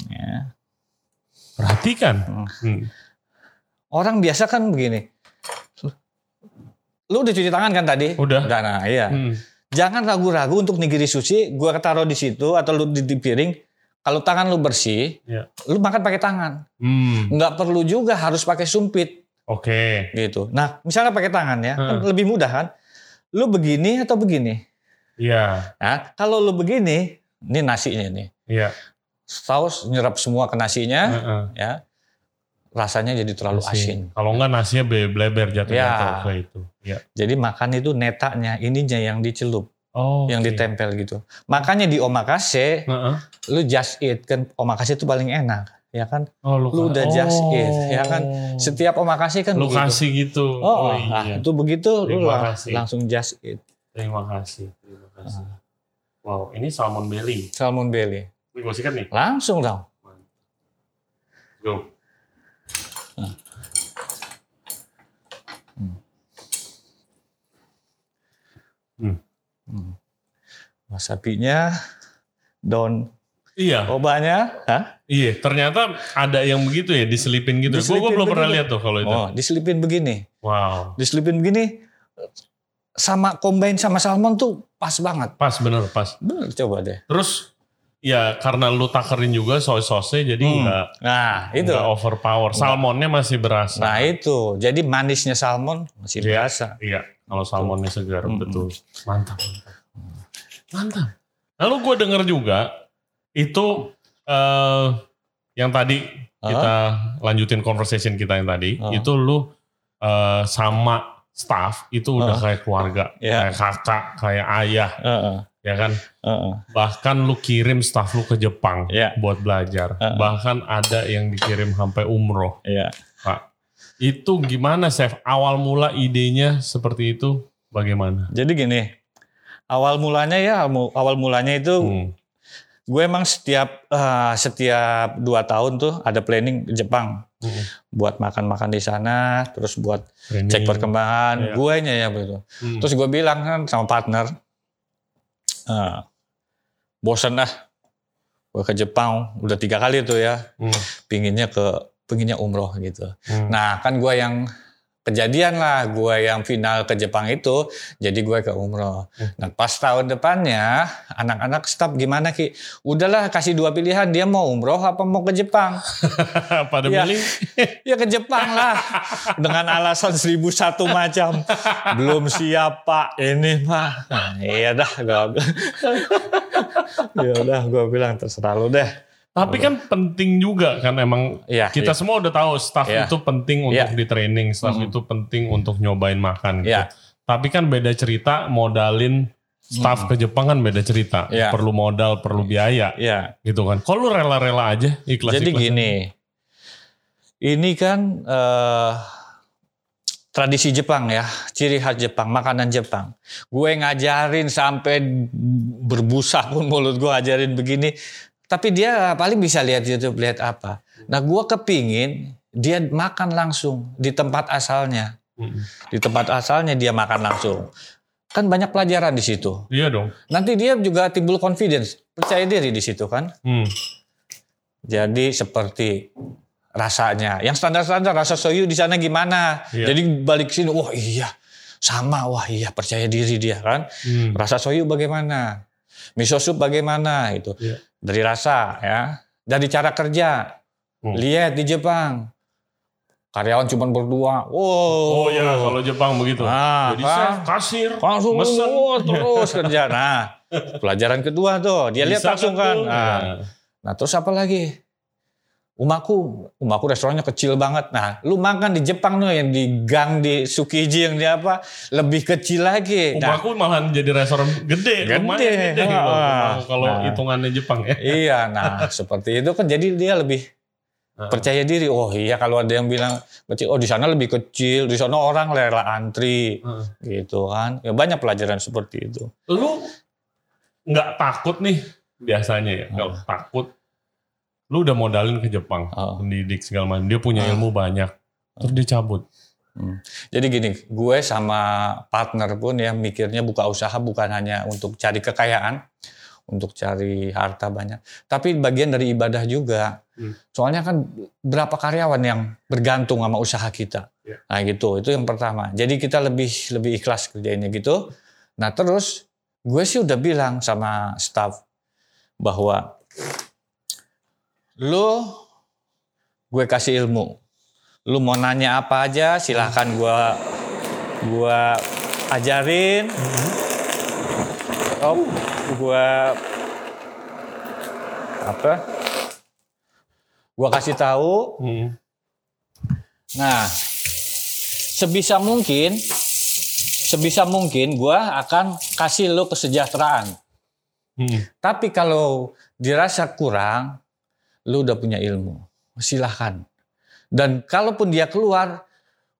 ya. Perhatikan. Hmm. Hmm. orang biasa kan begini lu udah cuci tangan kan tadi Udah. nah iya Hmm. jangan ragu-ragu untuk nigiri sushi gue taruh di situ atau lu di, di piring kalau tangan lu bersih Iya. lu makan pakai tangan Hmm. nggak perlu juga harus pakai sumpit Oke. gitu nah misalnya pakai tangan ya kan Hmm. lebih mudah kan lu begini atau begini Iya. Nah, kalau lu begini, ini nasinya nih. Iya. Saus nyerap semua ke nasinya, Heeh. ya. Rasanya jadi terlalu asin. Kalau enggak nasinya be- bleber jatuh Ya. jatuh ke itu. Ya. Jadi makan itu netanya, ininya yang dicelup, Oh. yang oke. ditempel gitu. Makanya di omakase, Heeh. lu just eat kan omakase itu paling enak, ya kan? Oh, lu, Lu udah just eat, ya kan? Setiap omakase kan lu begitu. kasih gitu. Oh, Oh, nah, iya. itu begitu lu Terima kasih. langsung just eat. Terima kasih. Terima kasih. Ah. Wow, ini salmon belly. Salmon belly. Ini gue sikat nih. Langsung dong. Go. Wasabinya, daun Iya, obanya, hah? iya. Ternyata ada yang begitu ya, diselipin gitu. Gue Diselipin belum pernah lihat tuh kalau itu. Oh, diselipin begini. Wow, Diselipin begini sama combine sama salmon tuh pas banget. pas bener pas. Bener coba deh. Terus ya karena lu takerin juga soy sauce-nya jadi Hmm. nggak Nah, itu. nggak overpower. Salmonnya masih berasa. Nah, itu. Jadi manisnya salmon masih Iya. biasa. Iya, kalau salmonnya segar Hmm. betul. Mantap, mantap. Lalu gue denger juga itu eh yang tadi kita lanjutin conversation kita yang tadi, Ah. itu lu eh, sama staff itu udah Ah. kayak keluarga, Iya. kayak kakak, kayak ayah, Heeh. Ya kan? heeh. Bahkan lu kirim staff lu ke Jepang Iya. buat belajar. Ah. Bahkan ada yang dikirim sampai umroh. Iya. Pak, itu gimana Chef? Awal mula idenya seperti itu bagaimana? Jadi gini, awal mulanya ya awal mulanya itu Hmm. gue emang setiap eh, setiap dua tahun tuh ada planning ke Jepang Hmm. buat makan-makan di sana, terus buat Training. cek perkembangan Iya. gue nya ya begitu. Hmm. Terus gue bilang kan sama partner, eh, bosen dah, gue ke Jepang udah tiga kali tuh ya, Hmm. pinginnya ke pinginnya umroh gitu. Hmm. Nah kan gue yang kejadian lah, gue yang final ke Jepang itu, jadi gue ke umroh. Hmm. Nah pas tahun depannya, anak-anak staf gimana ki? Udahlah kasih dua pilihan, dia mau umroh apa mau ke Jepang? Pada Iya. milih ya ke Jepang lah, dengan alasan seribu satu macam. Belum siap pak, ini mah. Nah, iya dah, gue ya udah gue bilang terserah lu deh. Tapi kan penting juga kan emang Iya, kita iya. semua udah tahu staff Iya. itu penting untuk Iya. di training, staff Mhm. itu penting untuk nyobain makan gitu. Iya. Tapi kan beda cerita modalin staff ke Jepang kan beda cerita. Iya. Perlu modal, perlu biaya Ya, gitu kan. Kalau lu rela-rela aja ikhlas Jadi gini, ini kan eh, tradisi Jepang ya, ciri khas Jepang, makanan Jepang. Gue ngajarin sampai berbusa pun mulut gue ngajarin begini. Tapi dia paling bisa lihat YouTube, lihat apa. Nah gue kepingin dia makan langsung di tempat asalnya. Di tempat asalnya dia makan langsung. Kan banyak pelajaran di situ. Iya dong. Nanti dia juga timbul confidence, percaya diri di situ kan. Hmm. Jadi seperti rasanya. Yang standar-standar rasa soyu di sana gimana? Iya. Jadi balik sini, wah iya sama, wah iya percaya diri dia kan. Hmm. Rasa soyu bagaimana? Miso soup bagaimana itu? Iya. Dari rasa ya, dari cara kerja. Hmm. Lihat di Jepang. Karyawan cuma berdua. Wow. Oh ya kalau Jepang begitu. Nah, Jadi kan? chef, kasir, langsung mesen. oh, terus kerja. Nah, pelajaran kedua tuh, dia lihat Bisa langsung kan. tuh? Nah, Ya. Nah terus apa lagi? Umaku, umaku restorannya kecil banget. Nah, lu makan di Jepang tuh yang di gang di Sukiji yang di apa lebih kecil lagi. Nah, Umaku malahan jadi restoran gede, Gede. gede Ah. loh, Umaku kalau Nah. hitungannya Jepang ya. iya, nah seperti itu kan jadi dia lebih Ah. percaya diri. Oh iya kalau ada yang bilang kecil, oh di sana lebih kecil, di sana orang rela antri, Ah. gitu kan. Ya banyak pelajaran seperti itu. Lu nggak takut nih biasanya ya, kalau takut. Lu udah modalin ke Jepang, Ah. pendidik segala macam. Dia punya Ah. ilmu banyak, terus dia cabut. Jadi gini, gue sama partner pun ya mikirnya buka usaha bukan hanya untuk cari kekayaan, untuk cari harta banyak, tapi bagian dari ibadah juga. Hmm. Soalnya kan berapa karyawan yang bergantung sama usaha kita. Ya. Nah gitu, itu yang pertama. Jadi kita lebih lebih ikhlas kerjainnya gitu. Nah terus gue sih udah bilang sama staff bahwa lo gue kasih ilmu lu mau nanya apa aja silahkan gua gua ajarin oh gua apa gua kasih tahu Hmm. Nah, sebisa mungkin, sebisa mungkin gue akan kasih lo kesejahteraan. Hmm. Tapi kalau dirasa kurang, lu udah punya ilmu. Silahkan. Dan kalaupun dia keluar,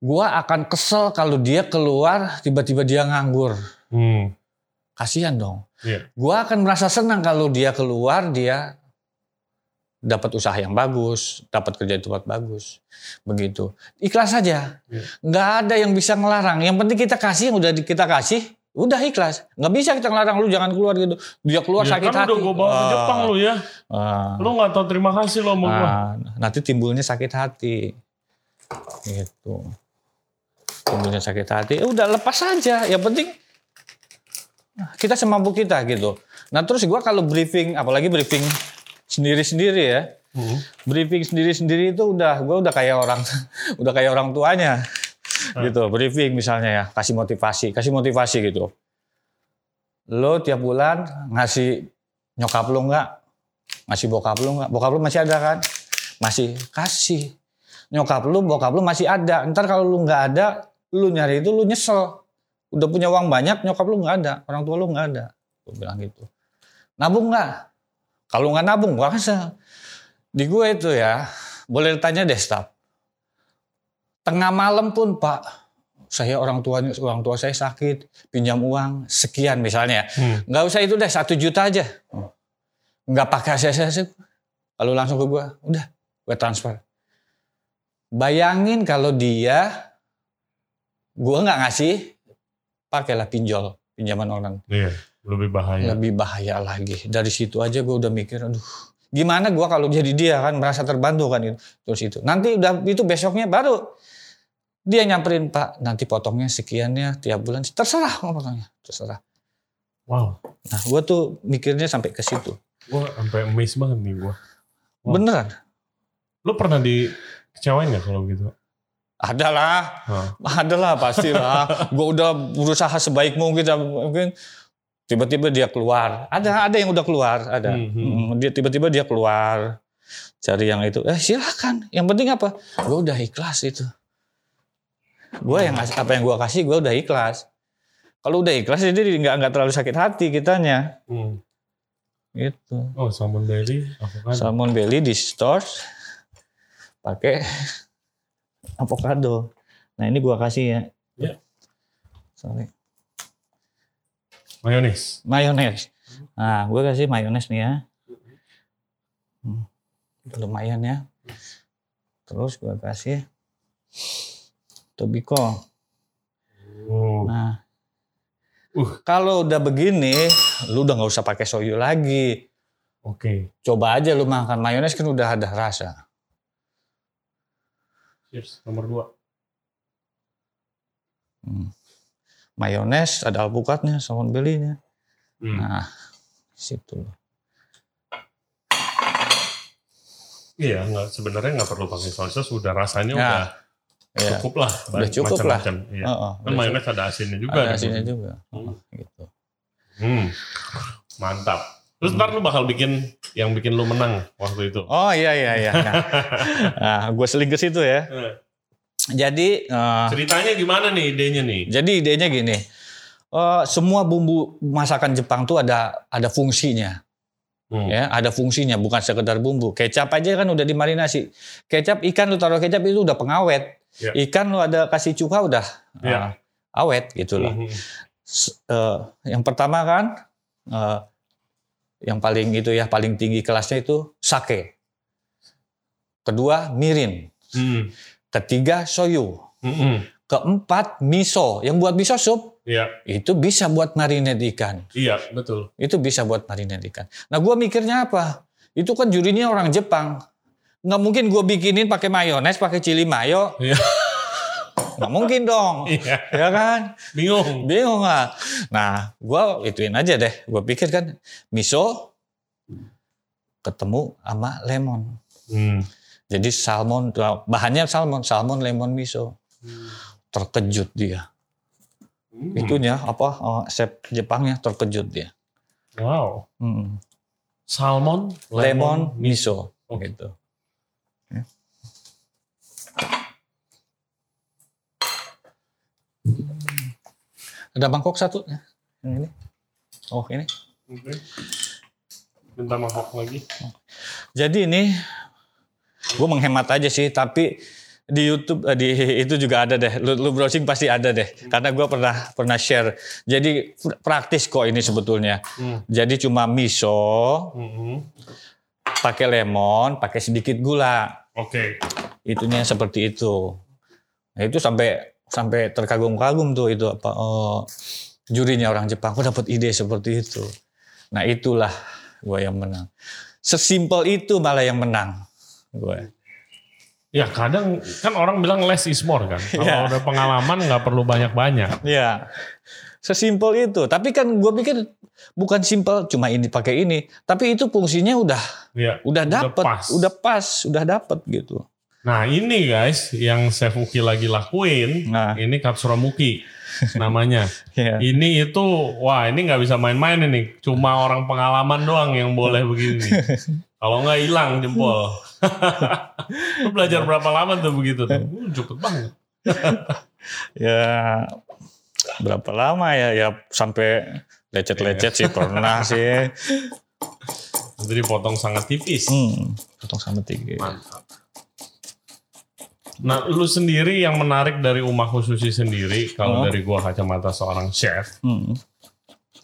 gua akan kesel kalau dia keluar tiba-tiba dia nganggur. Hmm. Kasihan dong. Iya. Gua akan merasa senang kalau dia keluar dia dapat usaha yang bagus, dapat kerja di tempat bagus. Begitu. Ikhlas saja. Iya. Nggak ada yang bisa ngelarang. Yang penting kita kasih yang udah kita kasih, udah ikhlas. Nggak bisa kita ngelarang lu jangan keluar gitu. Dia keluar Ya, sakit kan hati. udah gue bawa ke Jepang lu ya. ah. Lu gak tau terima kasih lo sama gue. Nanti timbulnya sakit hati. Gitu. Timbulnya sakit hati. Ya udah lepas saja. Yang penting nah, kita semampu kita gitu. Nah terus gua kalau briefing, apalagi briefing sendiri-sendiri ya. Hmm. Briefing sendiri-sendiri itu udah gua udah kayak orang udah kayak orang tuanya. Gitu, briefing misalnya ya, kasih motivasi, kasih motivasi gitu. Lo tiap bulan ngasih nyokap lo nggak ngasih bokap lu nggak? Bokap lu masih ada kan? Masih kasih. Nyokap lu, bokap lu masih ada. Ntar kalau lu nggak ada, lu nyari itu lu nyesel. Udah punya uang banyak, nyokap lu nggak ada, orang tua lu nggak ada. Gue bilang gitu. Nabung nggak? Kalau nggak nabung, gua kesel. Di gue itu ya, boleh tanya deh staf. Tengah malam pun Pak, saya orang tuanya orang tua saya sakit, pinjam uang sekian misalnya. Hmm. Nggak usah itu deh, satu juta aja. Nggak pakai ACC. Kalau langsung ke gua, udah, gue transfer. Bayangin kalau dia, gua nggak ngasih, pakailah pinjol, pinjaman orang. Iya, lebih bahaya. Lebih bahaya lagi. Dari situ aja gua udah mikir, aduh, gimana gua kalau jadi dia kan merasa terbantu kan itu. Terus itu. Nanti udah itu besoknya baru dia nyamperin Pak, nanti potongnya sekiannya tiap bulan. Terserah mau potongnya, terserah. Wow, Nah, gua tuh mikirnya sampai ke situ. gue sampai amazed banget nih gue. Wah. Beneran. Lu pernah dikecewain gak kalau gitu? Ada lah, Hah. ada lah pasti lah. gue udah berusaha sebaik mungkin, mungkin tiba-tiba dia keluar. Ada, ada yang udah keluar, ada. Hmm, hmm. Hmm, Dia tiba-tiba dia keluar, cari yang itu. Eh silakan. Yang penting apa? Gue udah ikhlas itu. Gue yang ngasih- apa yang gue kasih, gue udah ikhlas. Kalau udah ikhlas jadi nggak nggak terlalu sakit hati kitanya. Hmm. Gitu. Oh, salmon belly, avocado. Salmon belly di stores pakai avocado. Nah ini gua kasih ya. Ya. Sorry. Mayonis. Mayones. Nah gua kasih mayones nih ya. Hmm. Lumayan ya. Terus gua kasih tobiko. Oh. Nah. Uh. Kalau udah begini, lu udah nggak usah pakai soyu lagi. Oke. Coba aja lu makan mayones kan udah ada rasa. Cheers. Nomor dua. Hmm. Mayones, ada alpukatnya, salmon belly-nya. Hmm. Nah, situ. Iya, nggak sebenarnya nggak perlu pakai soy sauce, udah rasanya Ya, udah Ya. cukup lah. Udah cukup lah. macam-macam. Iya. Heeh, Kan mayones ada asinnya juga. ada di asinnya situ. juga. Hmm. Gitu. Hmm. Mantap. Terus Hmm. ntar lu bakal bikin yang bikin lu menang waktu itu. Oh iya iya iya. Nah, nah gue seling ke situ ya. Eh, Jadi eh, Ceritanya gimana nih idenya nih? jadi idenya gini. Eh, semua bumbu masakan Jepang tuh ada ada fungsinya. Hmm. ya ada fungsinya bukan sekedar bumbu kecap aja kan udah dimarinasi kecap ikan lu taruh kecap itu udah pengawet Ya. ikan lu ada kasih cuka udah Ya. uh, awet gitu loh Mhm. S- eh, yang pertama kan eh, yang paling itu ya paling tinggi kelasnya itu sake kedua mirin Hmm. ketiga soyu Mhm. keempat miso yang buat miso sup Iya, itu bisa buat marinade ikan iya betul. itu bisa buat marinade ikan. Nah, gua mikirnya apa? Itu kan jurinya orang Jepang. Nggak mungkin gua bikinin pakai mayones, pakai cili mayo. Iya. Nggak mungkin dong. Iya, ya kan? bingung. Bingung lah. Nah, gua ituin aja deh. Gua pikir kan miso ketemu sama lemon. Hmm. Jadi salmon, bahannya salmon, salmon lemon miso. Terkejut dia. Hmm. Itunya apa? eh, chef Jepangnya terkejut dia. Wow. Hmm. Salmon, Lemon, miso. Oke. Gitu. Ada mangkok satu. Yang ini. Oh ini. Oke. Minta mangkok lagi. Jadi ini gue menghemat aja sih, tapi di YouTube eh, di itu juga ada deh. Lu, lu browsing pasti ada deh. Karena gue pernah pernah share. Jadi praktis kok ini sebetulnya. Hmm. Jadi cuma miso, Mhm. pakai lemon, pakai sedikit gula. Oke. Itunya seperti itu. Nah, itu sampai sampai terkagum-kagum tuh itu apa oh, jurinya orang Jepang. Kok dapat ide seperti itu. Nah itulah gue yang menang. Sesimpel itu malah yang menang. Gue. Ya kadang kan orang bilang less is more kan. Kalau Iya. udah pengalaman nggak perlu banyak-banyak. Ya, sesimpel itu. Tapi kan gue pikir bukan simpel cuma ini pakai ini, tapi itu fungsinya udah Ya. udah dapet, pas. udah pas, udah dapet gitu. Nah ini guys yang Chef Uki lagi lakuin. Nah. Ini Katsuramuki namanya. Ya. Ini itu wah ini nggak bisa main-main ini. Cuma orang pengalaman doang yang boleh begini. Kalau nggak hilang jempol. Lu belajar berapa lama tuh begitu tuh? Uh, cepet banget. ya berapa lama ya? Ya sampai lecet-lecet sih pernah sih. Nanti dipotong sangat tipis. Hmm, potong sama tiga. Mantap. Nah, lu sendiri yang menarik dari Umah Khususi sendiri, kalau Oh. dari gua kacamata seorang chef, Hmm.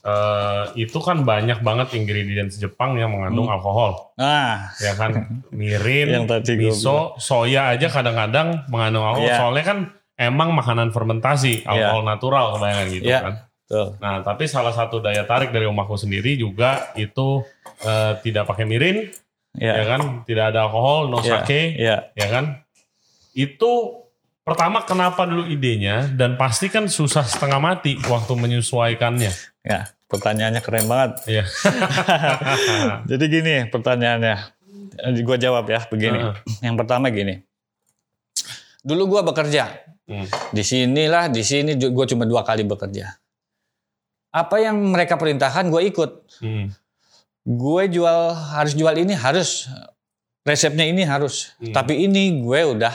eh, itu kan banyak banget ingredients Jepang yang mengandung alkohol, Nah, ya kan? Mirin, Yang tadi miso, soya aja kadang-kadang mengandung alkohol. Iya. Soalnya kan emang makanan fermentasi, alkohol natural kebanyakan gitu Iya. kan. Nah, tapi salah satu daya tarik dari Umahku sendiri juga itu eh, tidak pakai mirin, ya Ya, kan? Tidak ada alkohol, no ya, sake, ya. ya kan? Itu pertama kenapa dulu idenya dan pasti kan susah setengah mati waktu menyesuaikannya. Ya, pertanyaannya keren banget. Iya. Jadi gini pertanyaannya, gue jawab ya begini. Heeh. Yang pertama gini, dulu gue bekerja Hmm. di sinilah, di sini gue cuma dua kali bekerja. Apa yang mereka perintahkan gue ikut. Hmm. Gue jual harus jual ini harus resepnya ini harus. Hmm. Tapi ini gue udah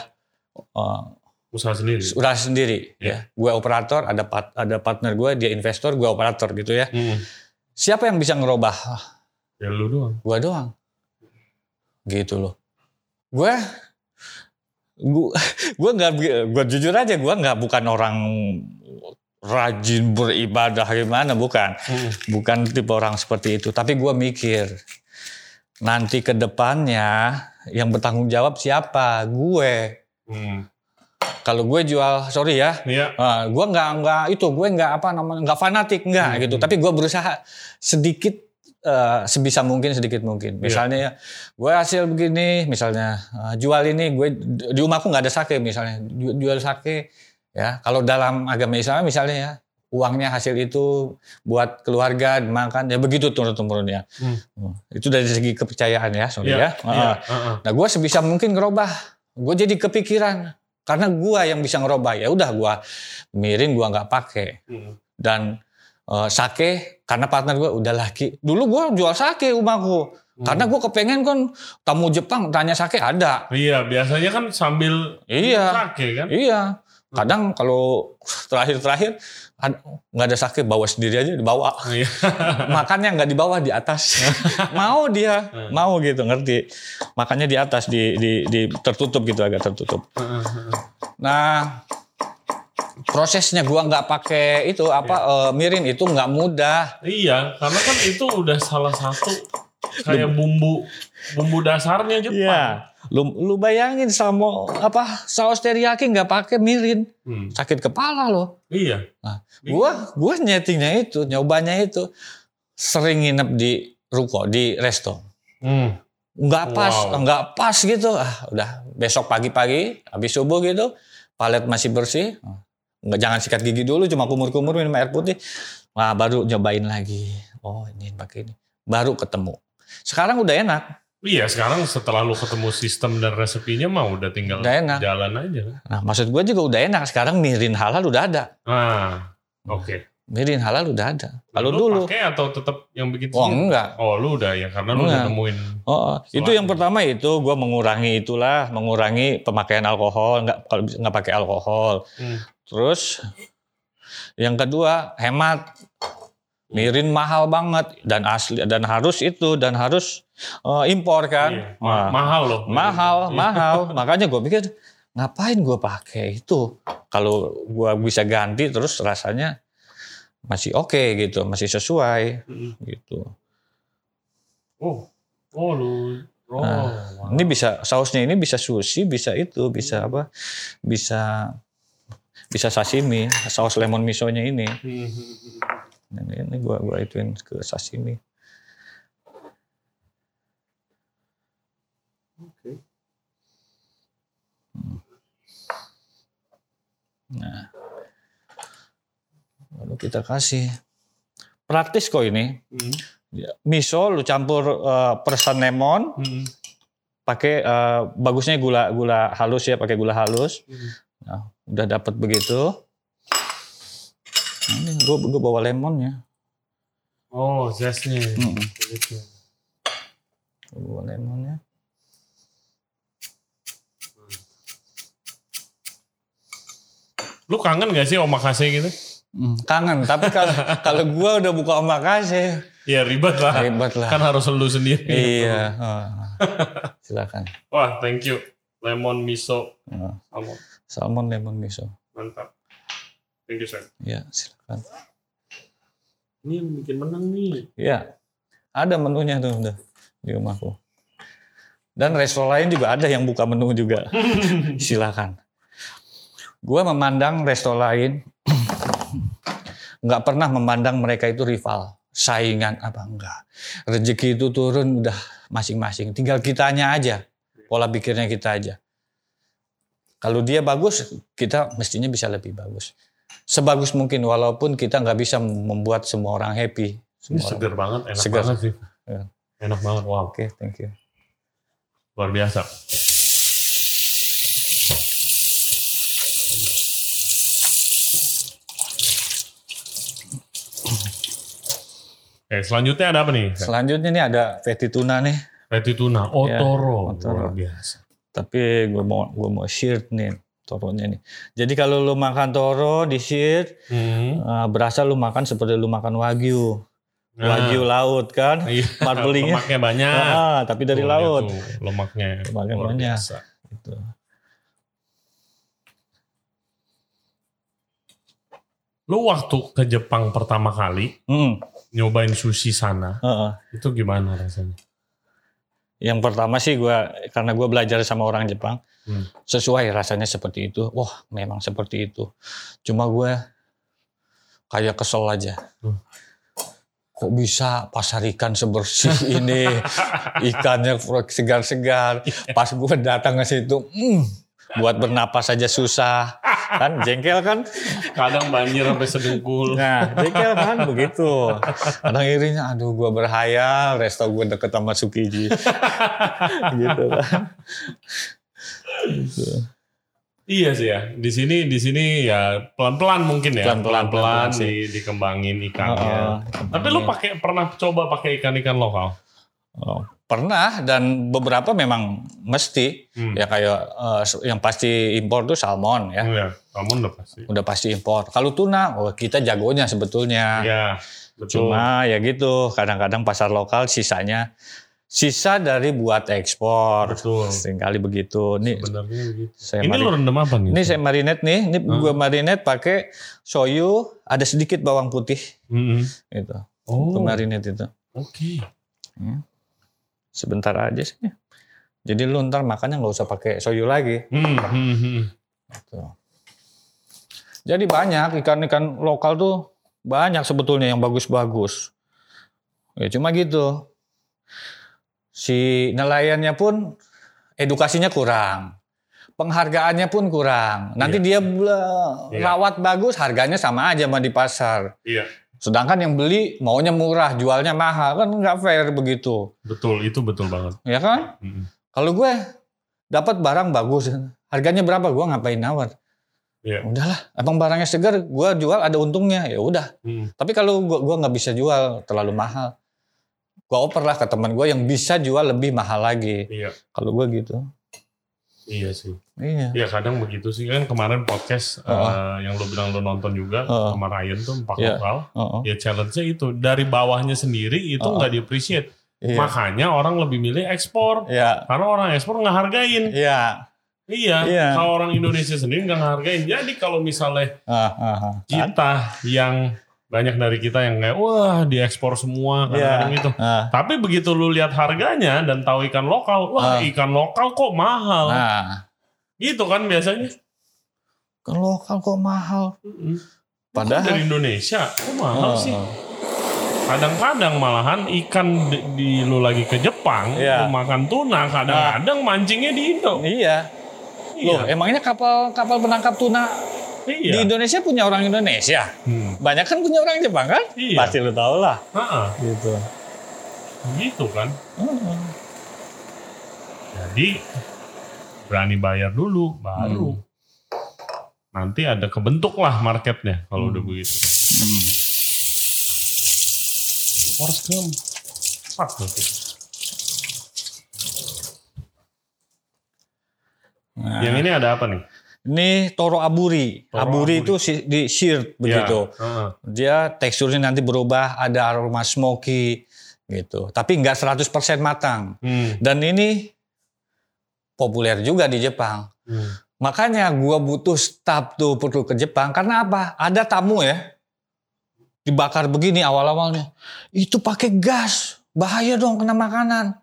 uh, Usaha sendiri. udah sendiri Ya. ya. Gue operator, ada part- ada partner gue, dia investor, gue operator gitu ya. Hmm. Siapa yang bisa ngerubah? Ya lu doang. Gua doang. Gitu loh. Gue gua gua nggak gua jujur aja gua nggak bukan orang rajin beribadah gimana bukan Hmm. bukan tipe orang seperti itu tapi gua mikir nanti ke depannya yang bertanggung jawab siapa gue Hmm. kalau gue jual sorry ya Iya. Ah, gue nggak nggak itu gue nggak apa namanya nggak fanatik nggak Hmm. gitu tapi gue berusaha sedikit eh, sebisa mungkin sedikit mungkin misalnya ya gue hasil begini misalnya eh, jual ini gue di rumahku nggak ada sake misalnya Ju- jual sake ya kalau dalam agama Islam misalnya ya uangnya hasil itu buat keluarga makan ya begitu turun temurun ya Hmm. itu dari segi kepercayaan ya sorry Iya. ya Iya. Ah. Heeh. Nah gue sebisa mungkin ngerubah. Gue jadi kepikiran karena gue yang bisa ngerubah ya udah gue miring gue nggak pakai Hmm. dan eh, sake karena partner gue udah laki. Dulu gue jual sake rumahku karena gue kepengen kan tamu Jepang tanya sake ada. Iya, biasanya kan sambil Iya. sake kan? Iya. Kadang kalau terakhir-terakhir ada- nggak ada sake bawa sendiri aja dibawa. Iya. Makannya nggak di bawah di atas. mau dia, Hmm. mau gitu ngerti. Makannya di atas di, di, di tertutup gitu agak tertutup. Heeh. Nah, prosesnya gua nggak pakai itu apa eh, mirin itu nggak mudah. Iya, karena kan itu udah salah satu kayak bumbu bumbu dasarnya Jepang. Iya. Lu, lu bayangin sama apa saus teriyaki nggak pakai mirin, Hmm. sakit kepala loh. Iya. Nah, gua gua nyetingnya itu, nyobanya itu sering nginep di ruko, di resto. Hmm. Nggak pas, Wow. nggak pas gitu. Ah, udah besok pagi-pagi habis subuh gitu, palet masih bersih. Nggak jangan sikat gigi dulu, cuma kumur-kumur minum air putih. Wah, baru nyobain lagi. Oh, ini pakai ini. Baru ketemu. Sekarang udah enak. Iya, sekarang setelah lu ketemu sistem dan resepinya mah udah tinggal Udah enak. jalan aja. Nah, maksud gue juga udah enak. Sekarang mirin halal udah ada. Ah, oke. Mirin halal udah ada. Kalau Lu dulu, pakai atau tetap yang bikin oh sendiri? enggak. Oh, lu udah ya karena lu udah Enggak. nemuin. Oh, itu Selain- yang pertama itu gue mengurangi itulah, mengurangi pemakaian alkohol, nggak kalau nggak pakai alkohol. Hmm. Terus Yang kedua, hemat. Mirin mahal banget dan asli dan harus itu dan harus eh, impor kan. Iya. Wah, mahal loh. mahal, Iya. mahal. Makanya gue pikir ngapain gue pakai itu? Kalau gue bisa ganti terus rasanya masih oke gitu, masih sesuai Mm. gitu. Oh, oh lu. Oh, Nah, Ini bisa sausnya ini bisa sushi, bisa itu, bisa apa? Bisa bisa sashimi, saus lemon misonya ini. Hmm. Ini, ini gua gua ituin ke sashimi. Oke. Nah. Lalu kita kasih praktis kok ini. Hmm. Ya, Miso lu campur eh, peresan lemon, Hmm. pakai eh, bagusnya gula gula halus ya, pakai gula halus. Hmm. Nah, udah dapat begitu. Gue gue bawa lemonnya. Oh, zestnya. Mm-mm. Gitu. Gua bawa lemonnya. Lu kangen gak sih omakase gitu? Hmm, kangen, tapi kalau kalau gue udah buka omakase, Ya ribet lah. ribet lah. Kan harus lu sendiri. Iya. oh. Silakan. Wah, thank you. Lemon miso Oh, salmon. Salmon lemon miso. Mantap. Thank you, sir. Ya, silakan. Ini yang bikin menang nih. Ya, ada menunya tuh udah di rumahku. Dan resto lain juga ada yang buka menu juga. Silakan. Gua memandang resto lain nggak pernah memandang mereka itu rival, saingan apa enggak. Rezeki itu turun udah masing-masing. Tinggal kitanya aja, pola pikirnya kita aja. Kalau dia bagus, kita mestinya bisa lebih bagus. Sebagus mungkin, walaupun kita nggak bisa membuat semua orang happy. Ini Semua orang- seger banget, enak Seger. banget sih. Ya. Enak banget, wow. Oke, thank you. Luar biasa. Oke, selanjutnya ada apa nih? Selanjutnya nih ada patty tuna nih, Reti tuna, Ya, otoro. otoro. Luar biasa. tapi gue mau gue mau shirt nih toronya nih. Jadi kalau lu makan toro di shirt, Hmm. eh, berasa lu makan seperti lu makan wagyu, Nah, wagyu laut kan? Iya, Marbelingnya. lemaknya banyak. Ah, tapi dari Tuh, laut. tuh, lemaknya. Lemaknya luar banyak. biasa. Gitu. Lu waktu ke Jepang pertama kali Hmm, nyobain sushi sana, heeh. itu gimana rasanya? Yang pertama sih gue karena gue belajar sama orang Jepang, Hmm. sesuai rasanya seperti itu. Wah, memang seperti itu. Cuma gue kayak kesel aja. Hmm. Kok bisa pasar ikan sebersih ini, ikannya segar-segar. Pas gue datang ke situ, hmm, buat bernapas saja susah. Kan jengkel kan? Kadang banjir sampai sedengkul. Nah, jengkel kan begitu. Kadang irinya, aduh gue berhayal, resto gue deket sama Sukiji. gitu kan. Gitu. Iya sih ya. Di sini di sini ya pelan-pelan mungkin ya. Pelan-pelan, pelan-pelan di, dikembangin ikannya. Heeh. Tapi lu pakai pernah coba pakai ikan-ikan lokal? Oh, pernah dan beberapa memang mesti Hmm. ya kayak eh, yang pasti impor tuh salmon ya Iya, kamu udah pasti. udah pasti impor kalau tuna oh kita jagonya sebetulnya Iya, betul. cuma ya gitu kadang-kadang pasar lokal sisanya sisa dari buat ekspor Betul. sering kali begitu nih Sebenarnya begitu. saya Ini lu rendam apa nih? ini saya marinate nih ini Hmm. gua marinate pakai soyu ada sedikit bawang putih Mm-mm. gitu Oh, oke. marinate itu Hmm. sebentar aja sih jadi lu ntar makannya nggak usah pakai soyu lagi Hmm, hmm, hmm. Tuh. Jadi banyak ikan-ikan lokal tuh banyak sebetulnya yang bagus-bagus. Ya cuma gitu. Si nelayannya pun edukasinya kurang. Penghargaannya pun kurang. Nanti dia bela- Iya. rawat bagus, harganya sama aja sama di pasar. Iya, Sedangkan yang beli maunya murah, jualnya mahal. Kan nggak fair begitu. betul. Itu betul banget. Ya kan? Mm. Kalau gue dapat barang bagus, harganya berapa? Gue ngapain nawar? Iya. Udahlah, abang barangnya segar, gue jual ada untungnya, ya udah. Mm. Tapi kalau gue gua nggak bisa jual terlalu mahal, gue oper lah ke teman gue yang bisa jual lebih mahal lagi. Iya. Kalau gue gitu. Iya sih. Iya. Iya kadang begitu sih kan kemarin podcast Oh. eh, yang lu bilang lu nonton juga Oh. sama Ryan tuh empat Iya. lokal. Oh. Ya challenge-nya itu dari bawahnya sendiri itu nggak di-appreciate. Iya. Makanya orang lebih milih ekspor. Iya. Karena orang ekspor nggak hargain. Iya. Iya, Iya. kalau orang Indonesia sendiri nggak ngehargain. Jadi kalau misalnya ah. Kan? kita yang banyak dari kita yang kayak wah diekspor semua kadang-kadang Iya. gitu. Ah. Tapi begitu lu lihat harganya dan tahu ikan lokal, wah Ah. ikan lokal kok mahal. Nah, Gitu kan biasanya. ke lokal kok mahal. Mm-mm. Padahal- dari Indonesia kok mahal Oh, sih. Kadang-kadang malahan ikan di, di- lu lagi ke Jepang, Iya. lu makan tuna, kadang-kadang mancingnya di Indo. Iya. Loh, Iya. emangnya kapal kapal penangkap tuna Iya. di Indonesia punya orang Indonesia? Hmm. Banyak kan punya orang Jepang kan? Iya. Pasti lu tau lah. Ha-ha, Gitu. gitu kan. Heeh. Jadi berani bayar dulu baru. Hmm. Nanti ada kebentuk lah marketnya kalau udah Hmm. begitu. Hmm. Force Gump. Empat berarti. Nah, Yang ini ada apa nih? Ini toro aburi. Toro aburi aburi. itu si- di seared begitu. Ya, heeh. Dia teksturnya nanti berubah, ada aroma smoky gitu. Tapi nggak 100% matang. Hmm. Dan ini populer juga di Jepang. Hmm. Makanya gua butuh staf tuh perlu ke Jepang karena apa? Ada tamu ya dibakar begini awal-awalnya. Itu pakai gas, bahaya dong kena makanan.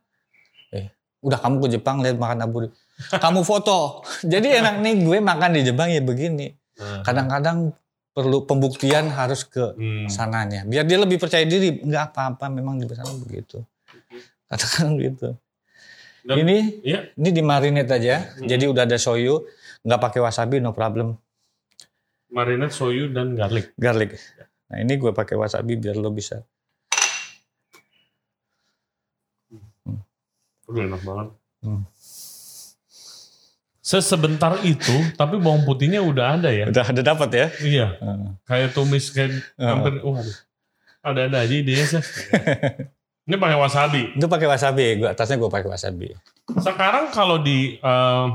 Eh, udah kamu ke Jepang lihat makan aburi. Kamu foto. Jadi enak nih gue makan di Jepang ya begini. Nah. Kadang-kadang perlu pembuktian harus ke Hmm. sananya. Biar dia lebih percaya diri. Enggak apa-apa memang di sana begitu. Katakan gitu. Dan- ini Iya. ini aja. Hmm. Jadi udah ada soyu, nggak pakai wasabi no problem. Marinade soyu dan garlic. Garlic. Nah, ini gue pakai wasabi biar lo bisa. Udah enak banget. Hmm. Sesebentar itu, tapi bawang putihnya udah ada ya. Udah ada dapat ya. Iya, Heeh. kayak tumis kayak Heeh. hampir. Oh, aduh. Ada-ada aja idenya sih. Ini pakai wasabi. Itu pakai wasabi. Gua atasnya gue pakai wasabi. Sekarang kalau di eh,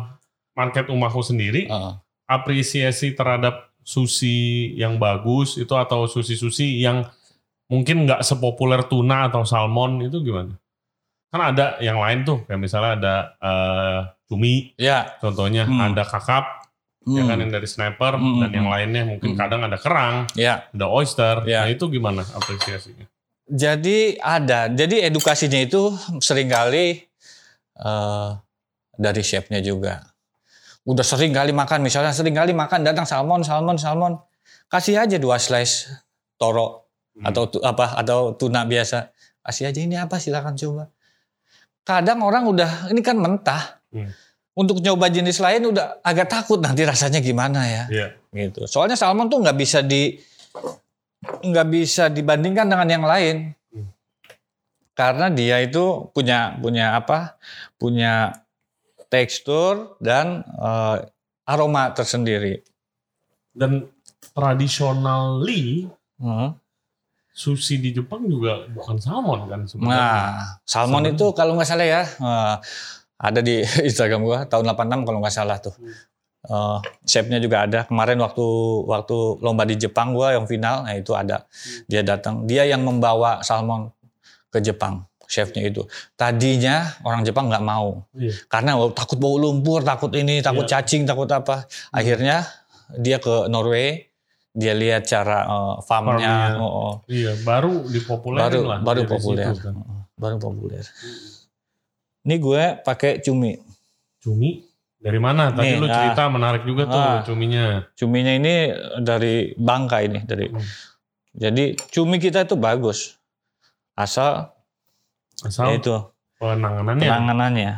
market rumahku sendiri, Heeh. apresiasi terhadap sushi yang bagus itu atau sushi-sushi yang mungkin nggak sepopuler tuna atau salmon itu gimana? Kan ada yang lain tuh, kayak misalnya ada eh, cumi, Ya. contohnya Hmm. ada kakap, ya kan yang dari sniper, Hmm, dan yang hmm. lainnya mungkin Hmm. kadang ada kerang, Ya. ada oyster. Ya. Nah itu gimana apresiasinya? Jadi ada. Jadi edukasinya itu sering kali eh dari chefnya juga. Udah sering kali makan, misalnya sering kali makan datang salmon, salmon, salmon. Kasih aja dua slice toro Hmm. atau tu- apa atau tuna biasa. Kasih aja ini apa silakan coba. Kadang orang udah ini kan mentah. Hmm. Untuk nyoba jenis lain udah agak takut nanti rasanya gimana ya Iya. gitu. Soalnya salmon tuh nggak bisa di nggak bisa dibandingkan dengan yang lain Hmm. karena dia itu punya punya apa punya tekstur dan eh, aroma tersendiri. Dan traditionally Hmm. Sushi di Jepang juga bukan salmon kan sebenarnya. Nah, salmon Salmon. itu kalau nggak salah ya eh, ada di Instagram gua tahun 86 kalau nggak salah tuh. Eh, chefnya juga ada kemarin waktu waktu lomba di Jepang gua yang final, nah itu ada dia datang, dia yang membawa salmon ke Jepang, chefnya itu. Tadinya orang Jepang nggak mau Iya. karena takut bau lumpur, takut ini, takut Iya. cacing, takut apa. Akhirnya dia ke Norway, dia lihat cara eh, farmnya, Farmnya. oh, oh. Iya, baru dipopulerin baru lah. baru populer, situ kan. baru populer. Ini gue pakai cumi. Cumi dari mana? Tadi Nih, lu ah. cerita menarik juga tuh Ah. cuminya. Cuminya ini dari Bangka ini, dari. Hmm. Jadi cumi kita itu bagus, asal Asal itu penanganannya. penanganannya.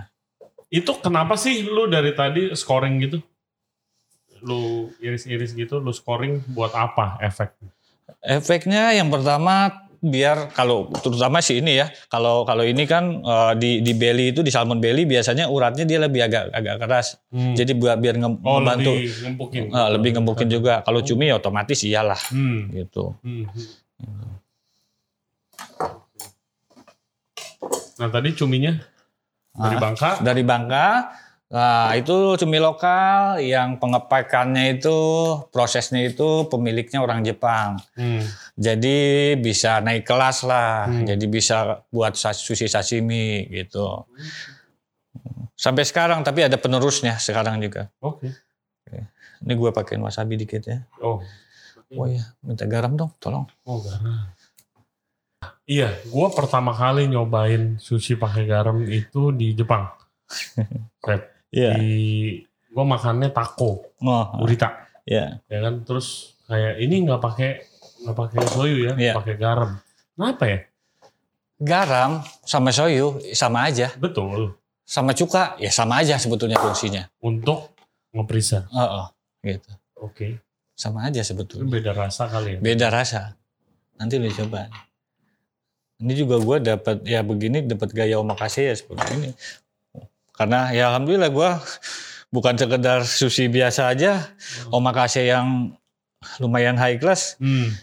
Itu kenapa sih lu dari tadi scoring gitu? Lu iris-iris gitu, lu scoring buat apa efek? Efeknya yang pertama biar kalau terutama sih ini ya, kalau kalau ini kan eh, di di belly itu di salmon belly biasanya uratnya dia lebih agak agak keras. Hmm. Jadi buat biar nge- oh, membantu lebih ngempukin. eh, lebih ngembukin juga. Kalau cumi ya otomatis iyalah Hmm. gitu. Hmm. Nah tadi cuminya dari Ah. Bangka. Dari Bangka Nah, itu cumi lokal yang pengepakannya itu prosesnya itu pemiliknya orang Jepang. Hmm. Jadi bisa naik kelas lah. Hmm. Jadi bisa buat sushi sashimi gitu. Sampai sekarang tapi ada penerusnya sekarang juga. Oke. Ini gue pakein wasabi dikit ya. Oh. Oh iya, minta garam dong, tolong. Oh garam. Iya, gue pertama kali nyobain sushi pakai garam itu di Jepang. Fred. Iya. Di gue makannya taco, Oh, burita, iya. ya kan. Terus kayak ini nggak pakai nggak pakai soyu ya, Iya. pakai garam. Kenapa ya? Garam sama soyu sama aja. Betul. Sama cuka ya sama aja sebetulnya fungsinya. Untuk ngeprisa. Oh, oh, gitu. Oke. Sama aja Itu sebetulnya. beda rasa kali ya. Beda rasa. Nanti lu coba. Ini juga gue dapat ya begini dapat gaya omakase ya seperti ini. Karena ya alhamdulillah gue bukan sekedar sushi biasa aja, omakase yang lumayan high class. Hmm.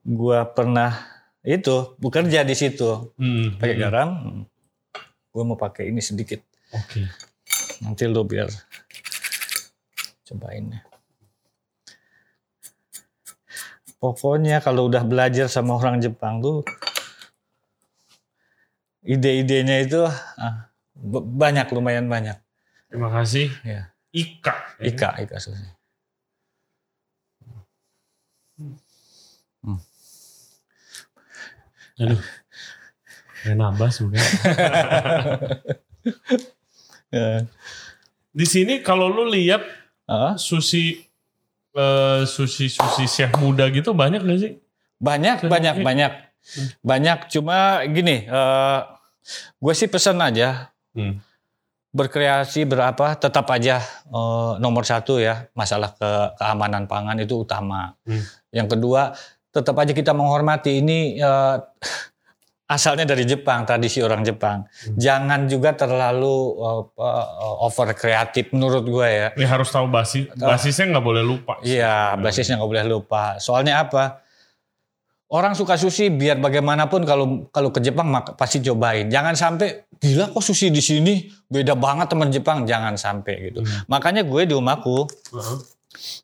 Gue pernah itu bekerja di situ Hmm. pakai Hmm. garam. Gue mau pakai ini sedikit. Oke. Nanti lu biar cobain ya. Pokoknya kalau udah belajar sama orang Jepang tuh ide-idenya itu ah, banyak lumayan banyak. Terima kasih. Ya. Ika. ya. Ika, Ika sushi. Aduh. Kayak nabas bukan? Ya. Di sini kalau lu lihat Ah, sushi eh, sushi sushi chef muda gitu banyak gak sih? banyak, Sushi. banyak, banyak, banyak. Cuma gini, eh gue sih pesan aja Hmm. berkreasi berapa tetap aja eh, nomor satu ya masalah ke keamanan pangan itu utama. Hmm. Yang kedua tetap aja kita menghormati ini eh, asalnya dari Jepang tradisi orang Jepang. Hmm. Jangan juga terlalu eh, over kreatif menurut gue ya. Ini harus tahu basis basisnya nggak boleh lupa. Iya basisnya nggak boleh lupa. Soalnya apa? Orang suka sushi biar bagaimanapun kalau kalau ke Jepang mak- pasti cobain. Jangan sampai gila kok sushi di sini beda banget teman Jepang. Jangan sampai gitu. Hmm. Makanya gue di rumahku Heeh.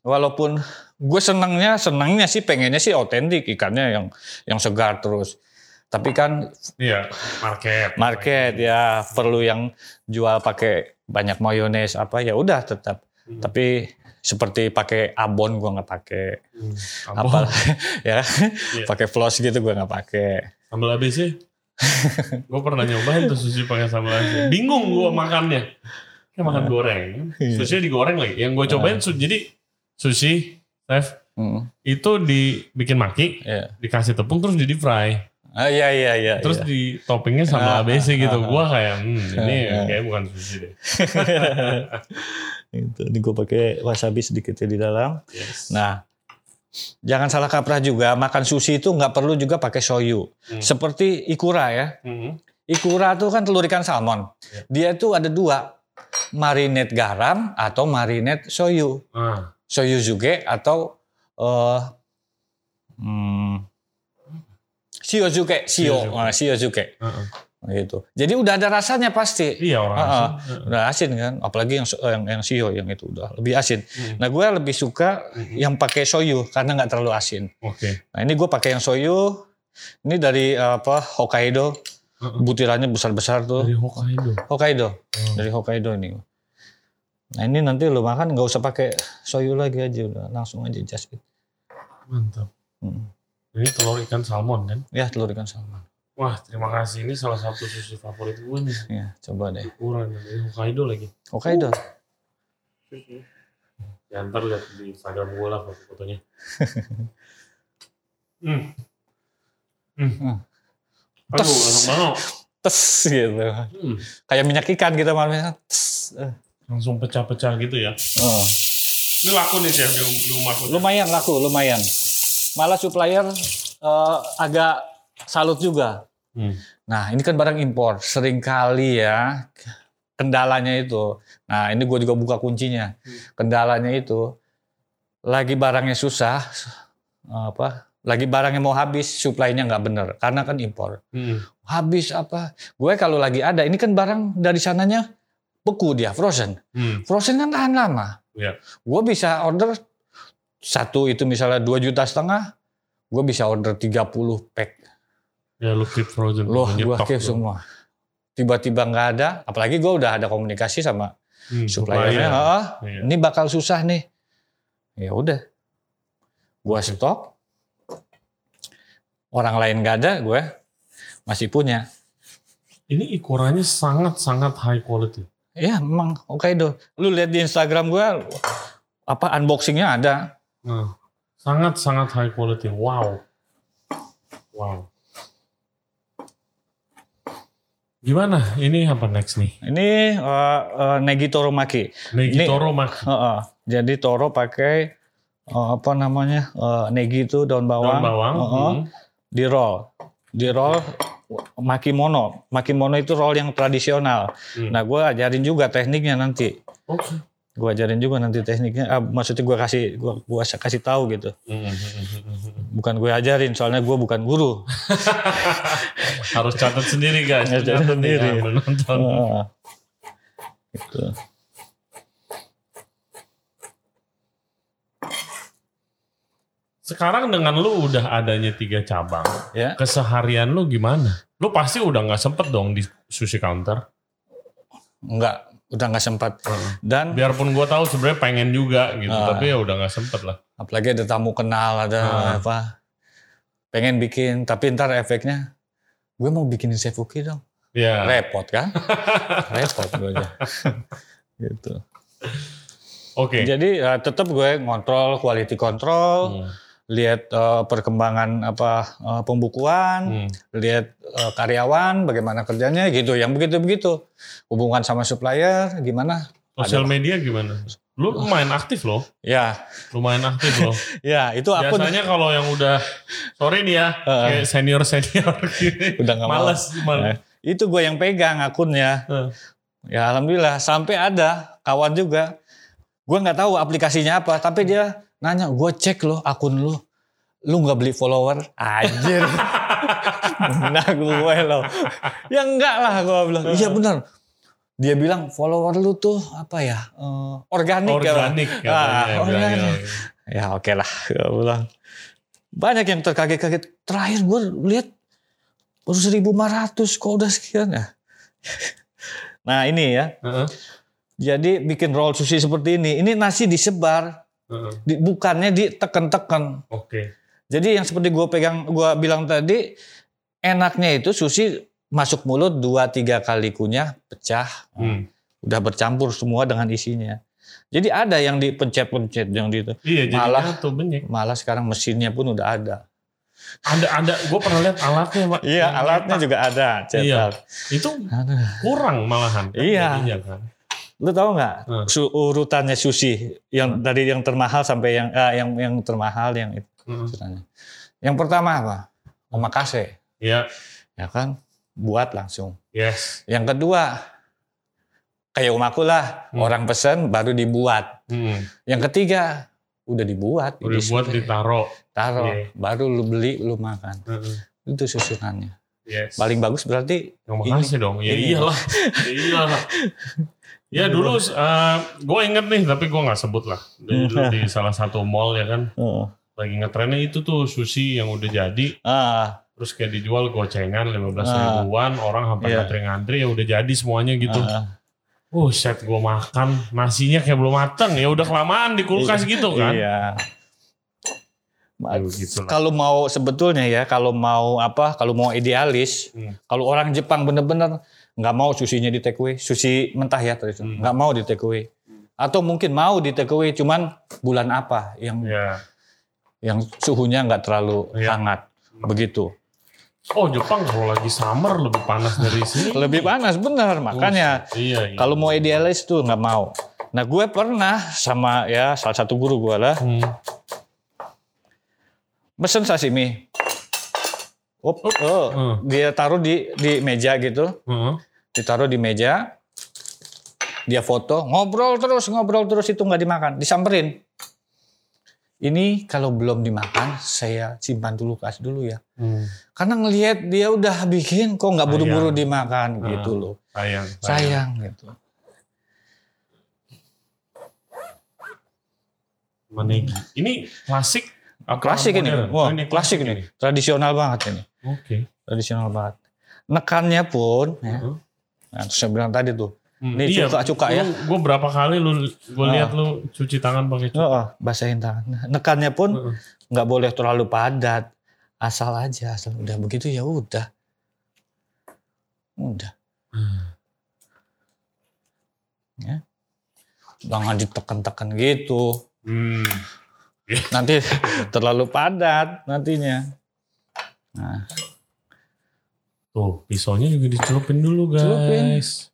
walaupun gue senangnya senangnya sih pengennya sih otentik ikannya yang yang segar terus. Tapi kan Iya, market. market ya perlu yang jual pakai banyak mayones apa ya udah tetap. Hmm. Tapi seperti pakai abon gue nggak pakai Hmm. apa ya Iya. pakai floss gitu gue nggak pakai Sambal ABC? gue pernah nyobain tuh sushi pakai sambal ABC. Bingung gue makannya. Kayak makan goreng. Iya. Sushi digoreng lagi. Yang gue cobain su- jadi sushi, chef, Hmm, itu dibikin maki, ya dikasih tepung terus di deep fry. Ah, iya iya iya Terus iya. di toppingnya sambal Ah, ABC gitu. ah, ah. Gue kayak, hmm, ini Ah, ah. kayak bukan sushi deh. itu ini gue pakai wasabi sedikit ya di dalam Yes. nah jangan salah kaprah juga makan sushi itu nggak perlu juga pakai soyu Hmm. seperti ikura ya Hmm. ikura tuh kan telur ikan salmon Ya. dia tuh ada dua marinate garam atau marinate soyu Ah, soyu juga atau eh hmm, shio Shiozuke. ah, shiozuke ah, ah. gitu jadi udah ada rasanya pasti Iya orang Ah, ah. asing. udah asin kan apalagi yang yang, yang shio yang itu udah lebih asin Hmm. nah gue lebih suka Mhm. yang pakai soyu karena nggak terlalu asin Oke. nah ini gue pakai yang soyu ini dari eh, apa Hokkaido Heeh. butirannya besar besar tuh Dari Hokkaido. Hokkaido Oh. dari Hokkaido ini nah ini nanti lo makan nggak usah pakai soyu lagi aja udah langsung aja just it Mantap. Hmm. Ini telur ikan salmon kan? ya telur ikan salmon Wah terima kasih. Ini salah satu sushi favorit gue nih. ya coba deh Kurang dari Hokkaido lagi. Hokkaido Ya ntar lihat di Instagram gue lah foto-fotonya. hmm. Hmm. Hmm. Aduh, Tes. banget. tes gitu Hmm. kayak minyak ikan gitu malamnya tes Eh. Langsung pecah-pecah gitu ya. Oh. Ini laku nih chef di, di rumahku. lumayan laku lumayan malah supplier eh, agak salut juga Hmm. nah ini kan barang impor sering kali ya kendalanya itu nah ini gue juga buka kuncinya kendalanya itu lagi barangnya susah apa lagi barangnya mau habis supply-nya nggak bener karena kan impor Hmm. habis apa gue kalau lagi ada ini kan barang dari sananya beku dia frozen. Hmm. Frozen kan tahan lama. Iya. Gue bisa order satu itu misalnya 2 juta setengah, gue bisa order 30 pack. Ya lu keep frozen. Loh, gue keep semua. Tiba-tiba nggak ada, apalagi gue udah ada komunikasi sama Hmm, suppliernya. supplier. "Ah, Iya. ini bakal susah nih. Ya udah, gue stok. Orang lain nggak ada, gue masih punya. Ini ukurannya sangat-sangat high quality. Ya memang oke do. Lu lihat di Instagram gue apa unboxingnya ada. Nah, sangat-sangat high quality. Wow. Wow. Gimana? Ini apa next nih? Ini uh, uh, Negi Toro Maki. Negi Toro Mak. Heeh. Jadi Toro pakai uh, apa namanya uh, Negi itu daun bawang, Daun bawang. Heeh. hmm. di roll, di roll makimono. Makimono itu roll yang tradisional. Hmm. Nah gue ajarin juga tekniknya nanti. Oke. Gue ajarin juga nanti tekniknya. Ah, maksudnya gue kasih gua, gua kasih tahu gitu. Bukan gue ajarin, soalnya gue bukan guru. Harus catat sendiri guys. Harus catat sendiri. ya, menonton. Heeh. gitu. Sekarang dengan lu udah adanya tiga cabang, Ya. keseharian lu gimana? Lu pasti udah nggak sempet dong di sushi counter. Enggak, udah nggak sempat. Dan Biarpun gua tahu sebenarnya pengen juga gitu, Ah. tapi ya udah nggak sempet lah. apalagi ada tamu kenal, ada Ah. apa. Pengen bikin, tapi ntar efeknya gue mau bikinin sefuki dong. Ya. Repot kan? Repot gue aja. gitu. Oke. Jadi ya, tetap gue ngontrol quality control, Hmm. Lihat eh, perkembangan apa eh, pembukuan, Hmm. lihat eh, karyawan bagaimana kerjanya gitu, yang begitu-begitu. Hubungan sama supplier gimana? Sosial media gimana? Lu lumayan aktif loh, Ya, lumayan aktif loh. ya itu akun Biasanya kalau yang udah sorry nih ya, Heeh. kayak senior senior gini, udah nggak mau. males, males. Eh, itu gue yang pegang akunnya. Heeh. Ya alhamdulillah sampai ada kawan juga. Gue nggak tahu aplikasinya apa, tapi dia nanya, gue cek loh akun lu, lu nggak beli follower? Anjir. nah gue loh. Ya enggak lah gue bilang. Iya benar. Dia bilang follower lu tuh apa ya? eh, organik, ya. Organik Ah, katanya. organik. bilangnya. Ya oke lah, gue bilang. Banyak yang terkaget-kaget. Terakhir gue lihat baru 1500 kok udah sekian ya. nah ini ya. Heeh, Jadi bikin roll sushi seperti ini. Ini nasi disebar, di- bukannya diteken-teken. Oke. Jadi yang seperti gue pegang, gue bilang tadi, enaknya itu sushi masuk mulut dua tiga kali kunyah pecah, Hmm. udah bercampur semua dengan isinya. Jadi ada yang dipencet-pencet yang di itu. Iya, Malah- tuh banyak. Malah sekarang mesinnya pun udah ada. Ada ada, gue pernah lihat alatnya pak. Iya, alatnya juga ada, cetak. Itu kurang malahan. kan Iya. jadinya kan. Lu tahu nggak Hmm. su- urutannya sushi yang dari yang termahal sampai yang eh, yang yang termahal yang itu urutannya. Yang pertama apa? Omakase, Iya, ya kan? Buat langsung. yes. Yang kedua kayak umaku lah, Hmm. orang pesen baru dibuat. Hmm. Yang ketiga udah dibuat, Udah buat ditaro. taruh, Iya. baru lu beli, lu makan. Heeh. Itu susunannya. Yes. Paling bagus berarti Yang makasih dong. Ya iyalah. ya iyalah. Ya dulu gue inget nih tapi gue nggak sebut lah. Dulu di salah satu mall ya kan oh. lagi ngetrennya itu tuh sushi yang udah jadi ah, terus kayak dijual gocengan 15 Ah. ribuan orang sampai Iya. ngantri-ngantri ya udah jadi semuanya gitu. ah, Uh set gue makan nasinya kayak belum matang ya udah kelamaan di kulkas gitu kan. Iya. Ya. Kalau mau sebetulnya ya, kalau mau apa, kalau mau idealis, Hmm. kalau orang Jepang bener-bener nggak mau susinya di take away, sushi mentah ya terus, Hmm. nggak mau di take away. Atau mungkin mau di take away, cuman bulan apa yang Ya. yang suhunya nggak terlalu Iya. hangat, begitu. Oh Jepang kalau lagi summer lebih panas dari sini. Lebih panas bener, makanya Buset. Iya, iya. kalau mau idealis tuh nggak mau. Nah gue pernah sama ya salah satu guru gue lah, Hmm. mesen sashimi. Op, oh, Hmm. dia taruh di di meja gitu. Heeh ditaruh di meja, dia foto, ngobrol terus, ngobrol terus itu nggak dimakan, disamperin. Ini kalau belum dimakan, saya simpan dulu kas dulu ya. Hmm. Karena ngelihat dia udah bikin, kok nggak buru-buru dimakan hmm. gitu loh. Sayang, sayang, sayang gitu. Menegi. Oh, ini klasik. Klasik ini. Wah, ini klasik ini. Tradisional banget ini. Oke. Okay. Tradisional banget. Nekannya pun, uh -huh nah, terus saya bilang tadi tuh, Hmm, Ini cuka-cuka ya. Gue berapa kali lu gue Ah. lihat lu cuci tangan pakai cuka. oh, basahin tangan. Nekannya pun nggak boleh terlalu padat. Asal aja, asal udah begitu ya udah. Udah. Jangan ditekan-tekan gitu. Hmm. Nanti terlalu padat nantinya. Nah, Tuh, pisaunya juga dicelupin dulu guys. Celupin.